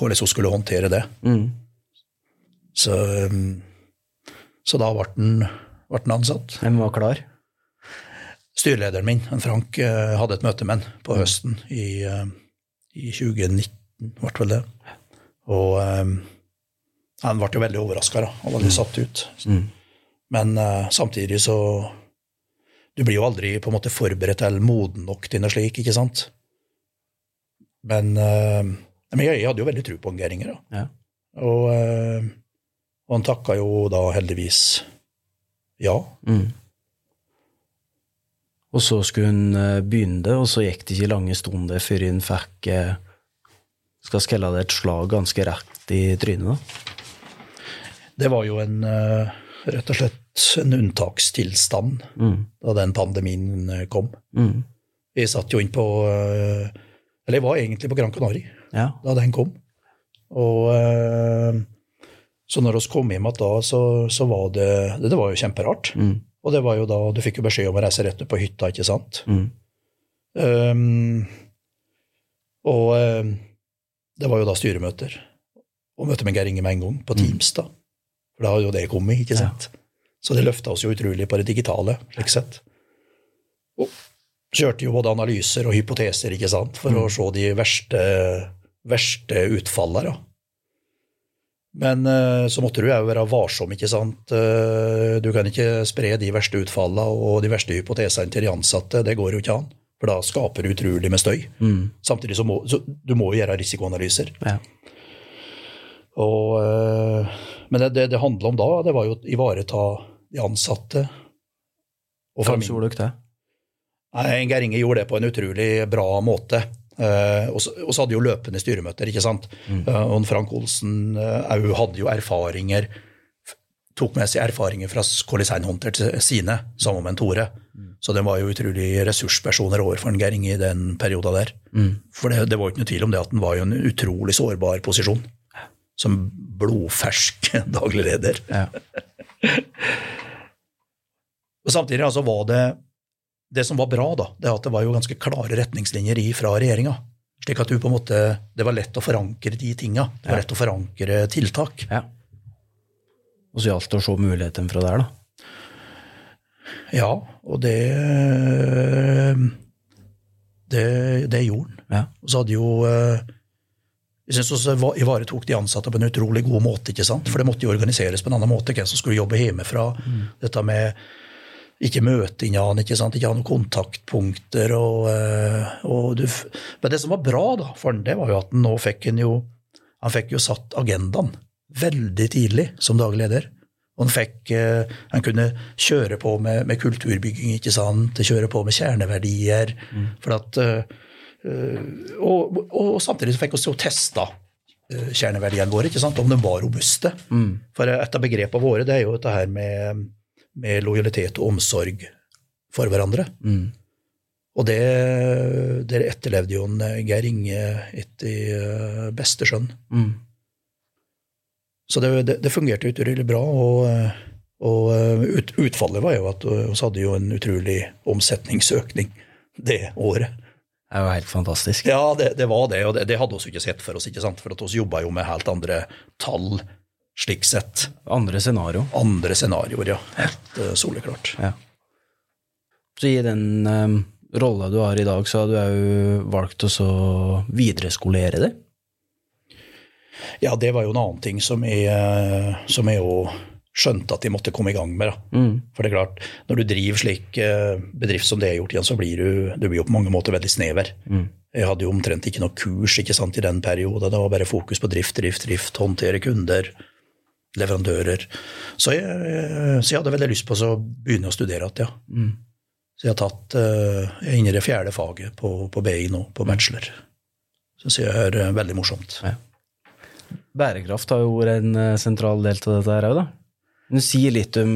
S3: hvordan hun skulle håndtere det.
S2: Mm.
S3: Så, så, da ble han ansatt.
S2: Hvem var klar?
S3: Styrelederen min, Frank, eh, hadde et møte med han på
S2: Mm.
S3: høsten i, eh, i 2019, ble vel det. Og um, han ble jo veldig overraska og veldig satt ut.
S2: Mm.
S3: Men uh, samtidig så Du blir jo aldri på en måte forberedt eller moden nok til noe slik, ikke sant? Men, uh, men jeg, jeg, hadde jo veldig tro på Geiringer.
S2: Ja.
S3: og, uh, og, han takka jo da heldigvis ja.
S2: Mm. Og så skulle hun begynne det, og så gikk det ikke lange stunder før hun fikk skal skelle det et slag ganske rett i trynet. da.
S3: Det var jo en rett og slett en unntakstilstand
S2: mm.
S3: da den pandemien kom.
S2: Mm.
S3: Vi satt jo inn på Eller jeg var egentlig på Gran Canaria
S2: ja.
S3: da den kom. Og Så når vi kom hjem da, så, så var det Det var jo kjemperart.
S2: Mm.
S3: Og det var jo da Du fikk jo beskjed om å reise rett på hytta, ikke sant?
S2: Mm.
S3: Um, og um, det var jo da styremøter. Og møte med Geir Inge med en gang, på Teams, da. For da hadde jo det kommet, ikke sant? Ja. Så det løfta oss jo utrolig på det digitale, slik sett. Og kjørte jo både analyser og hypoteser, ikke sant, for mm. å se de verste, verste utfallene. Men så måtte du jo være varsom, ikke sant. Du kan ikke spre de verste utfallene og de verste hypotesene til de ansatte, det går jo ikke an. For da skaper du utrolig med støy.
S2: Mm.
S3: Samtidig så må så du må gjøre risikoanalyser.
S2: Ja.
S3: Og, men det, det det handla om da, det var jo å ivareta de ansatte.
S2: Og Hvem gjorde dere det?
S3: Nei, Geir Inge gjorde det på en utrolig bra måte. Uh, og så hadde jo løpende styremøter, ikke sant.
S2: Mm.
S3: Uh, og Frank Olsen òg uh, hadde jo erfaringer tok med seg erfaringer fra hvordan Hunter til sine, sammen med Tore. Mm. Så de var jo utrolig ressurspersoner overfor Geir Inge i den perioden der.
S2: Mm.
S3: For det, det, var jo ikke noe tvil om det at han var i en utrolig sårbar posisjon. Som blodfersk *laughs* daglig leder.
S2: Ja. *laughs*
S3: og samtidig altså var det det som var bra, da, det er at det var jo ganske klare retningslinjer fra regjeringa. Slik at du på en måte, det var lett å forankre de tinga. Det var lett å forankre tiltak.
S2: Ja. Og så gjaldt det å se muligheten fra der, da.
S3: Ja, og det Det, det gjorde han.
S2: Ja.
S3: Og så hadde jo Jeg syns også ivaretok de ansatte på en utrolig god måte, ikke sant? for det måtte jo organiseres på en annen måte. Hvem som skulle jobbe hjemmefra.
S2: Mm.
S3: Dette med ikke møte han, ikke sant? ikke ha noen kontaktpunkter. Og, og du, men det som var bra da, for han, det var jo at han nå fikk han jo han fikk jo satt agendaen veldig tidlig som daglig leder. Og han, fikk, han kunne kjøre på med, med, kulturbygging, ikke sant? kjøre på med kjerneverdier.
S2: Mm.
S3: For at, og, og, samtidig fikk vi jo testa kjerneverdiene våre, ikke sant? om de var robuste.
S2: Mm.
S3: For et av begrepene våre det er jo dette her med, med lojalitet og omsorg for hverandre.
S2: Mm.
S3: Og det, det etterlevde jo en Geir Inge etter beste skjønn.
S2: Mm.
S3: Så det, det, det, fungerte utrolig bra. Og, og ut, utfallet var jo at vi hadde jo en utrolig omsetningsøkning det året.
S2: Det er jo helt fantastisk.
S3: Ja, det, det var det, og det, det hadde vi ikke sett for oss, ikke sant? for at vi jobba jo med helt andre tall, slik sett.
S2: Andre scenario.
S3: Andre scenarioer, ja. Helt uh, soleklart.
S2: Ja. Så i den um, rolla du har i dag, så har du òg valgt å så videreskolere det?
S3: Ja, det var jo en annen ting som jeg, eh, som jeg jo skjønte at de måtte komme i gang med.
S2: Mm.
S3: For det er klart, når du driver slik eh, bedrift som det jeg har gjort igjen, så blir du, du blir på mange måter veldig snever.
S2: Mm.
S3: Jeg hadde jo omtrent ikke noe kurs ikke sant, i den perioden. Det var bare fokus på drift, drift, drift, håndtere kunder, leverandører. Så jeg, så jeg hadde veldig lyst på å begynne å studere igjen, ja.
S2: Mm.
S3: Så jeg har tatt eh, jeg er inne i det fjerde faget på, på BI nå, på bachelor. Syns jeg er eh, veldig morsomt.
S2: Ja. Bærekraft har jo vært en eh, sentral del av dette her òg, da. Men du sier litt om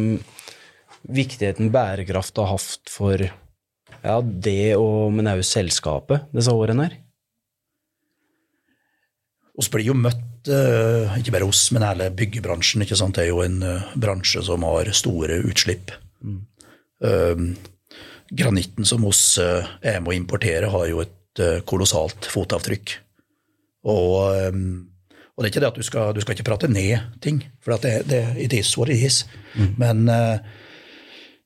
S2: viktigheten bærekraft har hatt for ja, det og men òg selskapet disse årene her.
S3: Vi blir jo møtt, eh, ikke bare oss, men hele byggebransjen. ikke sant? Det er jo en eh, bransje som har store utslipp. Um, granitten som oss eh, er med å importere, har jo et eh, kolossalt fotavtrykk. Og, og det er ikke det at du skal, du skal ikke prate ned ting, for at det, det it is what it is. Men, eh,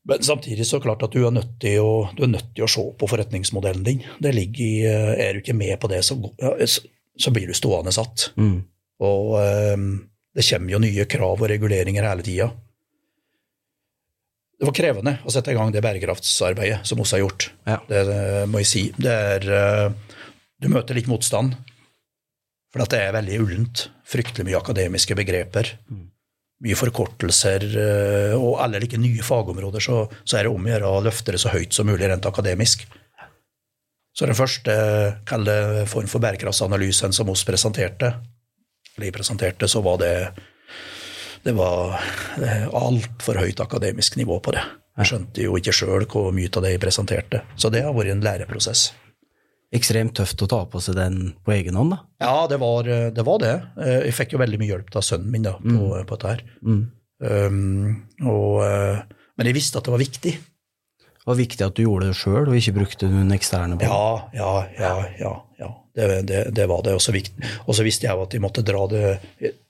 S3: men samtidig så klart at du er, nødt til å, du er nødt til å se på forretningsmodellen din. Det ligger i, eh, Er du ikke med på det, så- så blir du stående satt.
S2: Mm.
S3: Og um, det kommer jo nye krav og reguleringer hele tida. Det var krevende å sette i gang det bærekraftsarbeidet som oss har gjort.
S2: Ja.
S3: Det, det må jeg si. Det er, eh, du møter litt motstand, for at det er veldig ullent. Fryktelig mye akademiske begreper. Mye forkortelser, eh, og alle like nye fagområder, så, så er det om å gjøre å løfte det så høyt som mulig rent akademisk. Så den første kalde form for bærekraftsanalysen som oss presenterte, jeg presenterte, så var det det var altfor høyt akademisk nivå på det. Jeg skjønte jo ikke sjøl hvor mye av det jeg presenterte. Så det har vært en læreprosess.
S2: Ekstremt tøft å ta på seg den på egen hånd, da.
S3: Ja, det var det. Var det. Jeg fikk jo veldig mye hjelp av sønnen min da, på, på dette her.
S2: Mm.
S3: Um, og, eh, men jeg visste at det var viktig.
S2: Det var viktig at du gjorde det sjøl, og ikke brukte noen eksterne på.
S3: Ja, ja, ja. ja, ja. Det, det, det var det. Og så visste jeg jo at de måtte dra det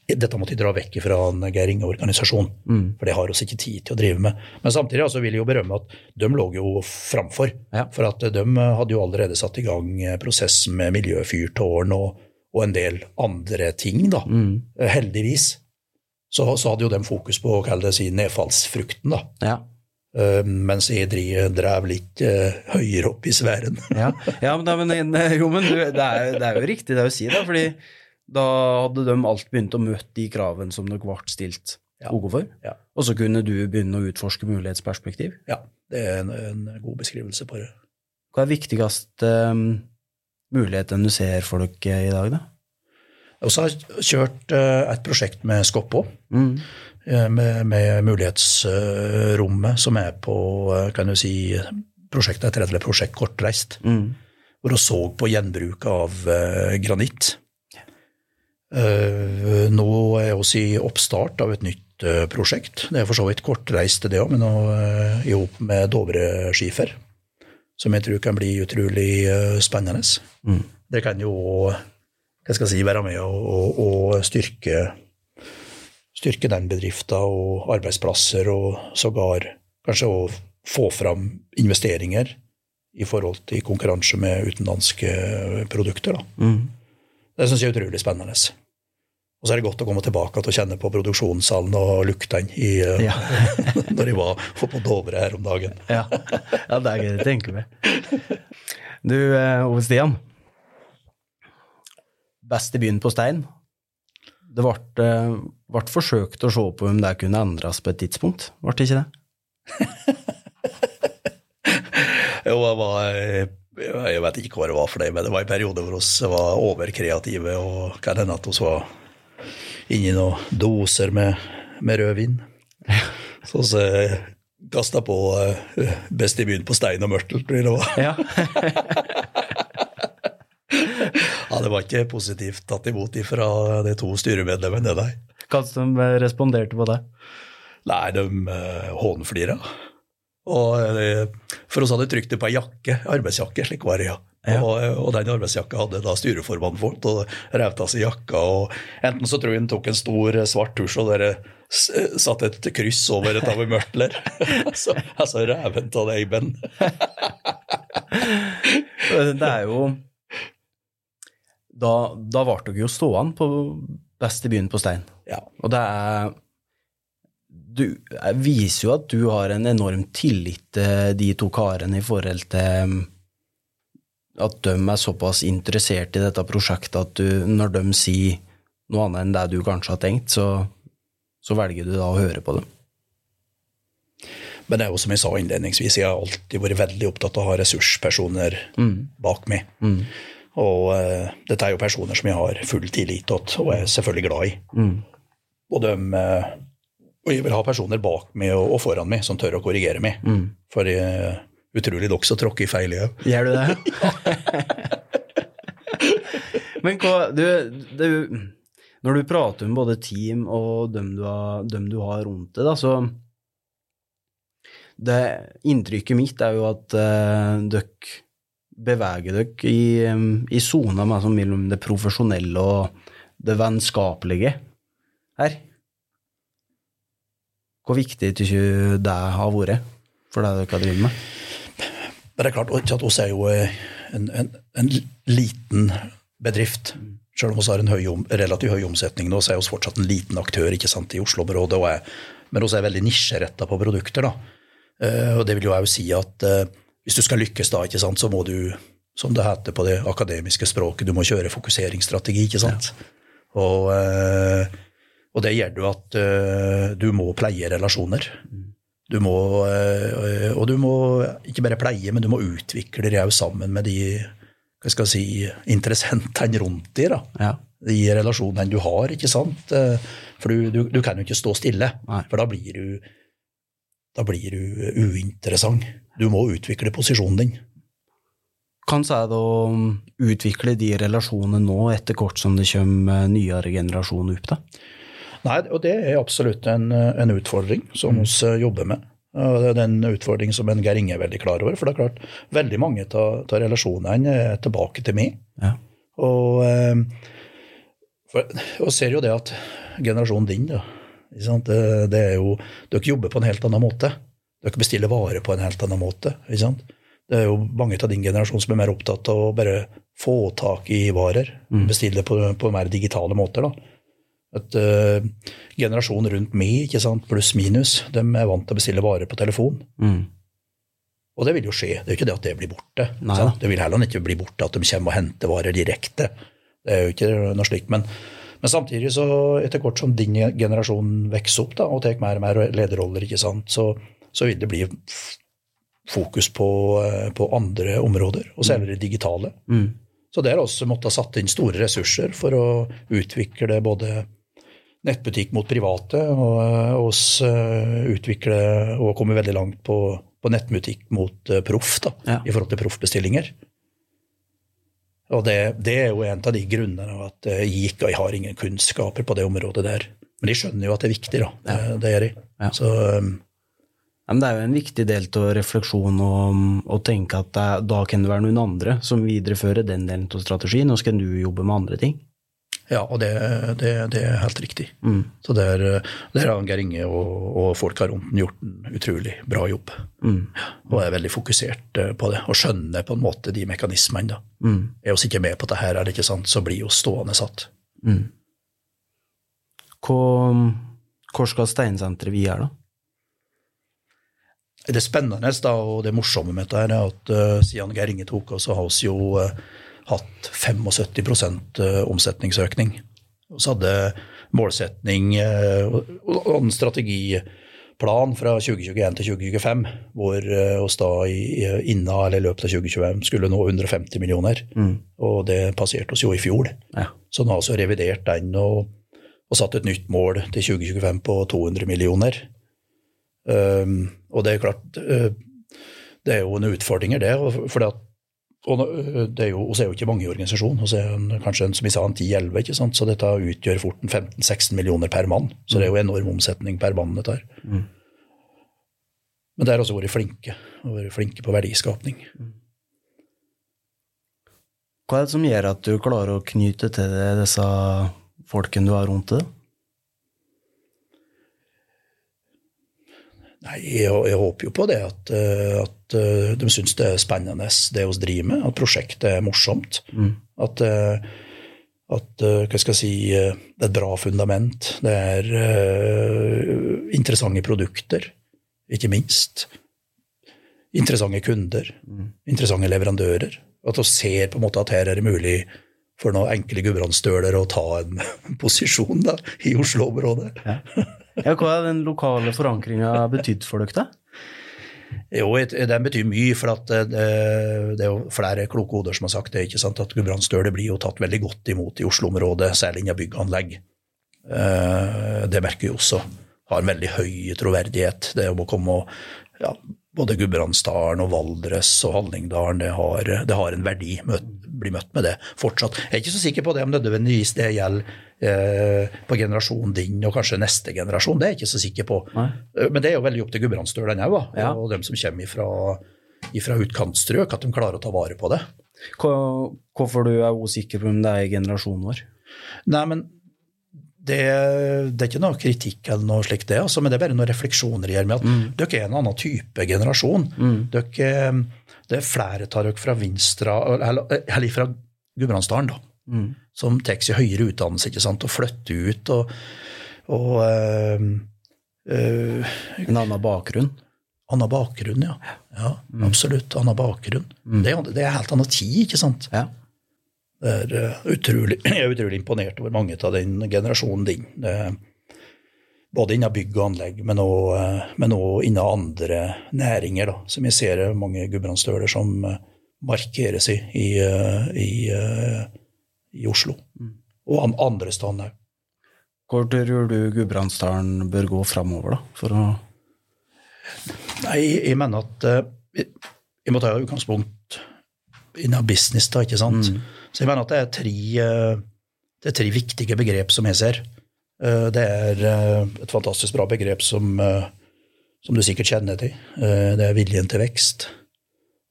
S3: dette måtte de dra vekk fra en Geir Inge-organisasjon,
S2: Mm.
S3: for det har oss ikke tid til å drive med. Men samtidig altså, vil jeg jo berømme at de lå jo framfor.
S2: Ja.
S3: For at de hadde jo allerede satt i gang prosessen med miljøfyrtårn og, og en del andre ting, da.
S2: Mm.
S3: Heldigvis. Så, så hadde jo de fokus på å kalle det si nedfallsfrukten, da.
S2: Ja.
S3: Eh, mens jeg drev litt eh, høyere opp i sfæren. *laughs*
S2: Ja, ja men, men, jo, men du, det, er, det er jo riktig det å si, da, fordi da hadde de alt begynt å møte de kravene som dere ble stilt
S3: Ja.
S2: overfor,
S3: Ja.
S2: og så kunne du begynne å utforske mulighetsperspektiv.
S3: ja, det er en, en god beskrivelse på det.
S2: Hva er viktigste um, muligheten du ser for dere i dag, da?
S3: Og så har jeg kjørt uh, et prosjekt med Skoppå.
S2: Mm.
S3: Eh, med, med mulighetsrommet som er på eh, kan du si, prosjektet etter eller Prosjekt Kortreist,
S2: Mm.
S3: hvor vi så på gjenbruk av eh, granitt. Nå er vi i oppstart av et nytt prosjekt. Det er for så vidt kortreist, det òg, men nå uh, i hop med Dovreskifer. Som jeg tror kan bli utrolig spennende.
S2: Mm.
S3: Det kan jo hva skal jeg si, være med å, å, å styrke styrke den bedriften og arbeidsplasser, og sågar kanskje å få fram investeringer i forhold til konkurranse med utenlandske produkter.
S2: Mm.
S3: Det syns jeg er utrolig spennende. Og så er det godt å komme tilbake til å kjenne på produksjonssalen og luktene i, eh,
S2: Ja. *laughs*
S3: når jeg var på Dovre her om dagen. *laughs*
S2: Ja. ja, det er gøy å tenke med. Du, eh, Ove Stian. Beste byen på stein. Det ble, eh, ble forsøkt å se på om det kunne endres på et tidspunkt, ble det ikke det? *laughs*
S3: Jo, det var, eh, jeg vet ikke hva det var for det, men det var en periode hvor vi var overkreative, og kan hende at vi var inni noen doser med, med rødvin. Så vi kasta på eh, Best i byen på stein og mørtel, tror jeg det var. *laughs* Det var ikke positivt tatt imot fra de to styremedlemmene, nei.
S2: Hva som eh, responderte på det?
S3: Nei, de uh, hånflira. Og eh, for oss hadde trykt det på ei jakke, arbeidsjakke, slik var det, ja. Ja. Og, og, den arbeidsjakka hadde da styreformannen fått, og rev av seg jakka. og Enten så tror jeg han tok en stor svart tusj og dere satt et kryss over et av mørtler. *laughs* altså, altså reven av Eiben. *laughs*
S2: det er jo Da, da ble dere jo stående på beste byen på Stein.
S3: Ja.
S2: Og det er Du viser jo at du har en enorm tillit til de to karene i forhold til um, at de er såpass interessert i dette prosjektet at du, når de sier noe annet enn det du kanskje har tenkt, så, så velger du da å høre på dem.
S3: Men det er jo som jeg sa innledningsvis, jeg har alltid vært veldig opptatt av å ha ressurspersoner mm. bak meg. Mm. Og uh, dette er jo personer som jeg har full tillit til og er selvfølgelig glad i. Mm. Og, de, uh, og, jeg vil ha personer bak meg og, og, foran meg som tør å korrigere meg. Mm. For jeg, utrolig nok så tråkker jeg feil, jeg
S2: òg. Gjør du det? *laughs* *laughs* Men hva du, du, Når du prater om både team og dem du har, dem du har rundt deg, da, så det Inntrykket mitt er jo at uh, dere beveger dere i sona mellom det profesjonelle og det vennskapelige her. Hvor viktig syns du det har vært for det dere har drevet med?
S3: Det er klart at vi er jo eh, en, en, en, liten bedrift. Selv om vi har en høy, relativt høy omsetning nå, så er vi fortsatt en liten aktør ikke sant, i Oslo-området. Men vi er veldig nisjeretta på produkter. da. Eh, og det vil jo òg si at uh, hvis du skal lykkes da, ikke sant, så må du, som det heter på det akademiske språket, du må kjøre fokuseringsstrategi. ikke sant? Ja. Og, uh, og, det gjør du at uh, du må pleie relasjoner. Du må, og du må ikke bare pleie, men du må utvikle det òg sammen med de hva skal jeg si, interessentene rundt deg. da. Ja. De relasjonene du har. ikke sant? For du, du, du kan jo ikke stå stille, Nei. for da blir du da blir du uinteressant. Du må utvikle posisjonen din.
S2: Kan det da utvikle de relasjonene nå, etter hvert som det kommer nyere generasjoner opp? da?
S3: Nei, og det er absolutt en, en utfordring som mm. vi jobber med. Det er en utfordring som en Geir Inge er veldig klar over. For det er klart, veldig mange av relasjonene er tilbake til meg. Ja. Og, eh, for, og ser jo det at generasjonen din da, det, det, er jo, Dere jobber på en helt annen måte. Dere bestille varer på en helt annen måte. Det er jo mange av din generasjon som er mer opptatt av å bare få tak i varer. Mm. Bestille på, på, mer digitale måter. da. Et, uh, generasjonen rundt meg, ikke sant, pluss minus, de er vant til å bestille varer på telefon. Mm. Og det vil jo skje. Det er jo ikke det at det blir borte. Det vil heller ikke bli borte at de kommer og henter varer direkte. Det er jo ikke noe slikt. Men men samtidig, så etter hvert som din generasjon vokser opp da, og tar mer og mer lederroller, ikke sant, så, så vil det bli fokus på, eh, på andre områder, og særlig det digitale. Mm. Så der også måttet ha satt inn store ressurser for å utvikle både nettbutikk mot private, og eh, oss eh, utvikle og komme veldig langt på, på nettbutikk mot proff, da, ja. i forhold til proffbestillinger. Og det, det, er jo en av de grunnene at jeg og jeg har ingen kunnskaper på det området der. Men de skjønner jo at det er viktig, da. Det, det er de. Ja. Så, um,
S2: men det er jo en viktig del av refleksjonen å tenke at det, da kan det være noen andre som viderefører den delen av strategien, og så kan du jobbe med andre ting.
S3: Ja, og det, det, det er helt riktig. Mm. Så der, der har Geir Inge og, og folka rundt gjort en utrolig bra jobb. Mm. Og er veldig fokusert eh, på det, og skjønner på en måte de mekanismene. da. Mm. Er vi ikke med på det her, er det ikke sant, så blir vi stående satt. Mm.
S2: Hvor, hvor skal Steinsenteret vi er, da?
S3: Det spennende da, og det morsomme med dette er at uh, siden Geir Inge tok oss, så har vi jo uh, hatt 75 eh, omsetningsøkning. Og så hadde målsetning uh, og en strategiplan fra 2021 til 2025, hvor oss da innen eller i løpet av 2025 skulle nå 150 millioner. Mm. Og det passerte oss jo i fjor. Ja. Så nå har vi revidert den og, og, satt et nytt mål til 2025 på 200 millioner. Um, og det er klart, det er jo en utfordring, det. For og det er jo, er jo ikke mange i organisasjonen. Vi er kanskje en, som vi sa, en 10-11, så dette utgjør fort 15-16 millioner per mann. Så det er jo enorm omsetning per mann. dette her. Mm. Men det har også vært flinke, og vært flinke på verdiskapning. Mm.
S2: Hva er det som gjør at du klarer å knyte til deg disse folkene du har rundt deg?
S3: Nei, jeg, jeg, håper jo på det at, eh, at eh, de syns det er spennende det vi driver med, at prosjektet er morsomt. Mm. At, eh, at hva skal jeg si, det er et bra fundament. Det er uh, interessante produkter, ikke minst. Interessante kunder. Mm. Interessante leverandører. At vi ser på en måte at her er det mulig for noen enkle gudbrandsdøler å ta en *laughs* posisjon da, i Oslo-området.
S2: Ja. Ja, hva har den lokale forankringa betydd for dere, da?
S3: Jo, den betyr mye, for det, det, er jo flere kloke hoder som har sagt det. ikke sant, At Gudbrandsdølet blir jo tatt veldig godt imot i Oslo-området, særlig innen bygganlegg. Eh, det merker vi også. Har en veldig høy troverdighet. Det å komme og ja, både Gudbrandsdalen og Valdres og Hallingdalen, det har, det har en verdi. å bli møtt med det fortsatt. Jeg er ikke så sikker på det om nødvendigvis det gjelder eh, på generasjonen din og kanskje neste generasjon. Det er jeg ikke så sikker på. Nei. Eh, men det er jo veldig opp til Gudbrandsdølen òg, ja. og dem som kommer ifra, ifra utkantstrøk, at de klarer å ta vare på det.
S2: Hvorfor du er usikker på om det er generasjonen vår?
S3: Nei, men det, det, er ikke noe kritikk eller noe slikt, det, altså, men det er bare noen refleksjoner jeg gjør med at mm. dere er en annen type generasjon. Mm. Dere, det er flere av dere fra Vinstra, eller, eller fra Gudbrandsdalen, da, mm. Som tar seg høyere utdannelse ikke sant, og flytter ut. og, og øh,
S2: øh, En annen bakgrunn?
S3: Annen bakgrunn, ja. ja mm. Absolutt. Annen bakgrunn. Mm. Det, det, er helt annen tid, ikke sant. Ja. Det er uh, utrolig, *clears throat* jeg er utrolig imponert over mange av den generasjonen din. Både innen bygg og anlegg, men òg innen andre næringer, da, som jeg ser mange gudbrandsdøler som uh, markerer seg i, i, i, Oslo. Mm. Og an, andre steder òg.
S2: Hvor tror du Gudbrandsdalen bør gå framover, da? For å
S3: Nei, jeg mener at jeg, jeg må ta utgangspunkt innen business, da, ikke sant. Mm. Så jeg mener at det er tre, eh, det er tre viktige begrep som jeg ser. Eh, det er eh, et fantastisk bra begrep som, som du sikkert kjenner til. Det er viljen til vekst.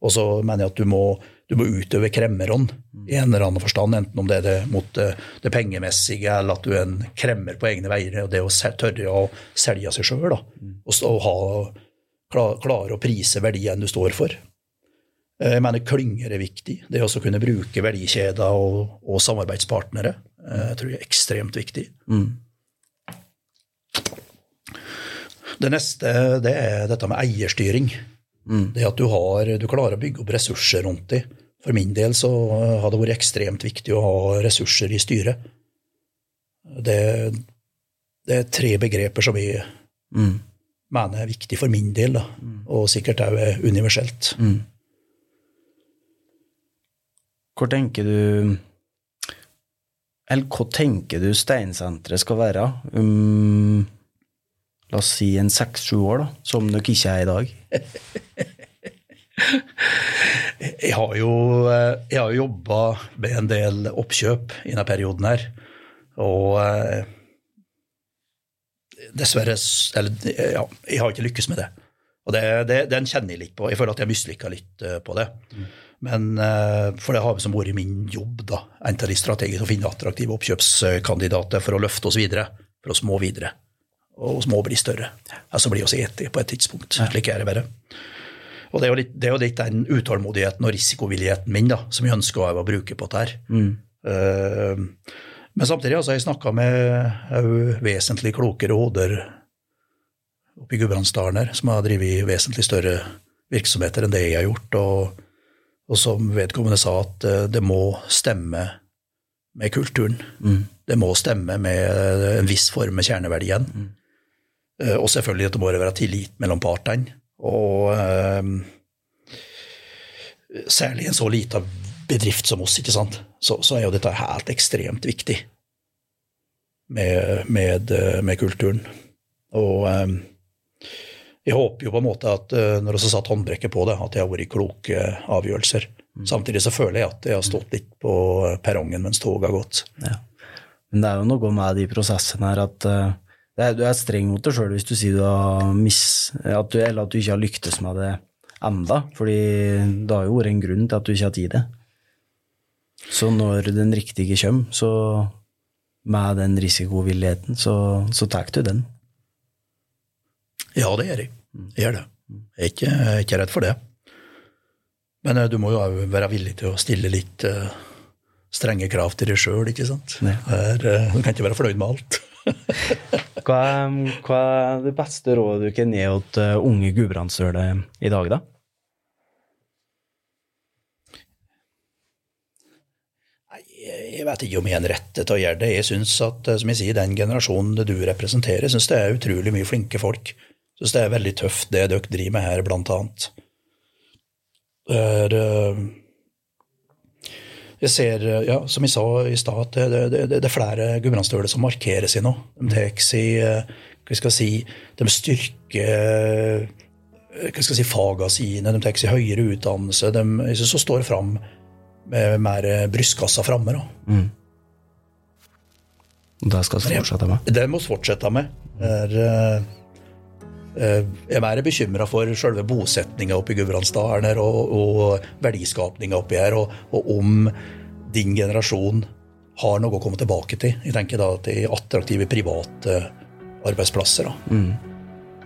S3: Og så mener jeg at du må, du må utøve kremmerånd i en eller annen forstand, enten om det er det mot det, det pengemessige, eller at du er en kremmer på egne veier, og det å tørre å selge seg sjøl. Og, og ha, klare å prise verdien du står for. Eh, jeg mener klynger er viktig. Det å kunne bruke verdikjeder og, og, samarbeidspartnere eh, jeg tror jeg er ekstremt viktig. Mm. Det neste det er dette med eierstyring. Mm. Det at du, har, du klarer å bygge opp ressurser rundt dem. For min del så har det vært ekstremt viktig å ha ressurser i styret. Det, det er tre begreper som jeg mm. mener er viktig for min del, da, mm. og sikkert òg er universelt. Mm.
S2: Hvor tenker du Eller hva tenker du Steinsenteret skal være um, La oss si en seks-sju år, da, som dere ikke er i dag? *laughs*
S3: jeg har jo jeg har jobba med en del oppkjøp i denne perioden her. Og eh, dessverre Eller ja, jeg har ikke lykkes med det. Og det, det, den kjenner jeg litt på. Jeg føler at jeg mislykka litt eh, på det. Men, eh, for det har som vært min jobb, da, en av de strategiske, å finne attraktive oppkjøpskandidater for å løfte oss videre. For oss må videre. Og små blir bli større. Altså blir også etige på et tidspunkt. Slik er det bare. Og det er jo litt, det er jo litt den utålmodigheten og risikovilligheten min da, som jeg ønsker å bruke på dette. Mm. Uh, men samtidig altså, jeg snakka med vesentlig klokere hoder oppe i Gudbrandsdalen som har drevet vesentlig større virksomheter enn det jeg har gjort. og og som vedkommende sa, at eh, det må stemme med kulturen. Mm. Det må stemme med en viss form med kjerneverdien. Mm. Eh, og selvfølgelig at det må være tillit mellom partene. Og um, særlig i en så lita bedrift som oss, ikke sant? Så, så, er jo dette helt ekstremt viktig med, med, med kulturen. Og um, jeg håper jo på en måte at eh, når vi har satt håndbrekket på det, at det har vært kloke avgjørelser. Mm. Samtidig så føler jeg at jeg har stått litt på perrongen mens toget har gått. Ja.
S2: Men det er jo noe med de prosessene her at uh, er, du er streng mot deg sjøl hvis du sier du har miss, at du, eller at du ikke har lyktes med det enda, fordi det har jo vært en grunn til at du ikke har tid det. Så når den riktige kommer, så med den risikovilligheten, så, så tar du den?
S3: Ja, det gjør jeg. Jeg gjør det. Jeg er ikke, jeg er ikke redd for det. Men eh, du må jo òg være villig til å stille litt uh, strenge krav til deg sjøl, ikke sant.
S2: Ja.
S3: Her, uh, du kan ikke være fornøyd med alt. *laughs*
S2: hva, hva, er det beste rådet du kan gi til uh, unge gudbrandsdøler i dag, da?
S3: Jeg vet ikke om jeg er den rette til å gjøre det. Jeg synes at, som jeg sier, Den generasjonen du representerer, synes det er utrolig mye flinke folk. Jeg synes det er veldig tøft, det dere driver med her, blant annet. Det Er, jeg ser, ja, som jeg sa i stad, at det, det, det, det, er flere gudbrandsdøler som markerer seg nå. De tar seg hva skal jeg si, de styrker hva skal jeg si, fagene sine, de tar seg høyere utdannelse. De, jeg synes, så står fram med mer brystkassa framme.
S2: Mm. Det skal vi fortsette med?
S3: Det må vi fortsette med. Er, jeg er mer bekymra for selve bosetninga oppe i Gudbrandsdalen og, og verdiskapinga oppi her, og, og, om din generasjon har noe å komme tilbake til. Jeg tenker da til attraktive private arbeidsplasser.
S2: Mm.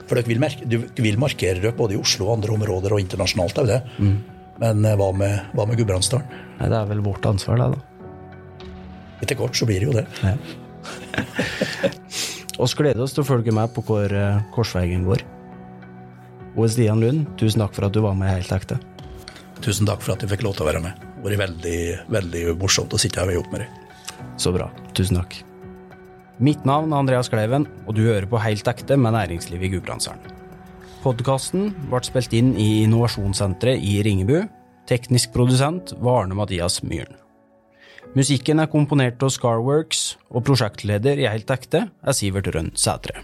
S3: For dere vil, merke, du vil markere dere både i Oslo og andre områder, og internasjonalt. Er det.
S2: Mm.
S3: Men hva med, hva med Gudbrandsdalen?
S2: Det er vel vårt ansvar, det, da.
S3: Etter kort så blir det jo det.
S2: Ja. *laughs* oss gleder oss til å følge med på hvor korsveien går. Og Stian Lund, tusen takk for at du var med helt ekte.
S3: Tusen takk for at jeg fikk lov til å være med. Det har vært veldig, veldig morsomt å sitte her og jobbe med deg.
S2: Så bra. Tusen takk. Mitt navn er Andreas Kleiven, og du hører på Helt ekte med næringslivet i Gudbrandsdalen. Podkasten ble spilt inn i Innovasjonssenteret i Ringebu. Teknisk produsent var Arne Mathias Myhren. Musikken er komponert av Scarworks, og prosjektleder i Helt ekte er Sivert Rønn Sætre.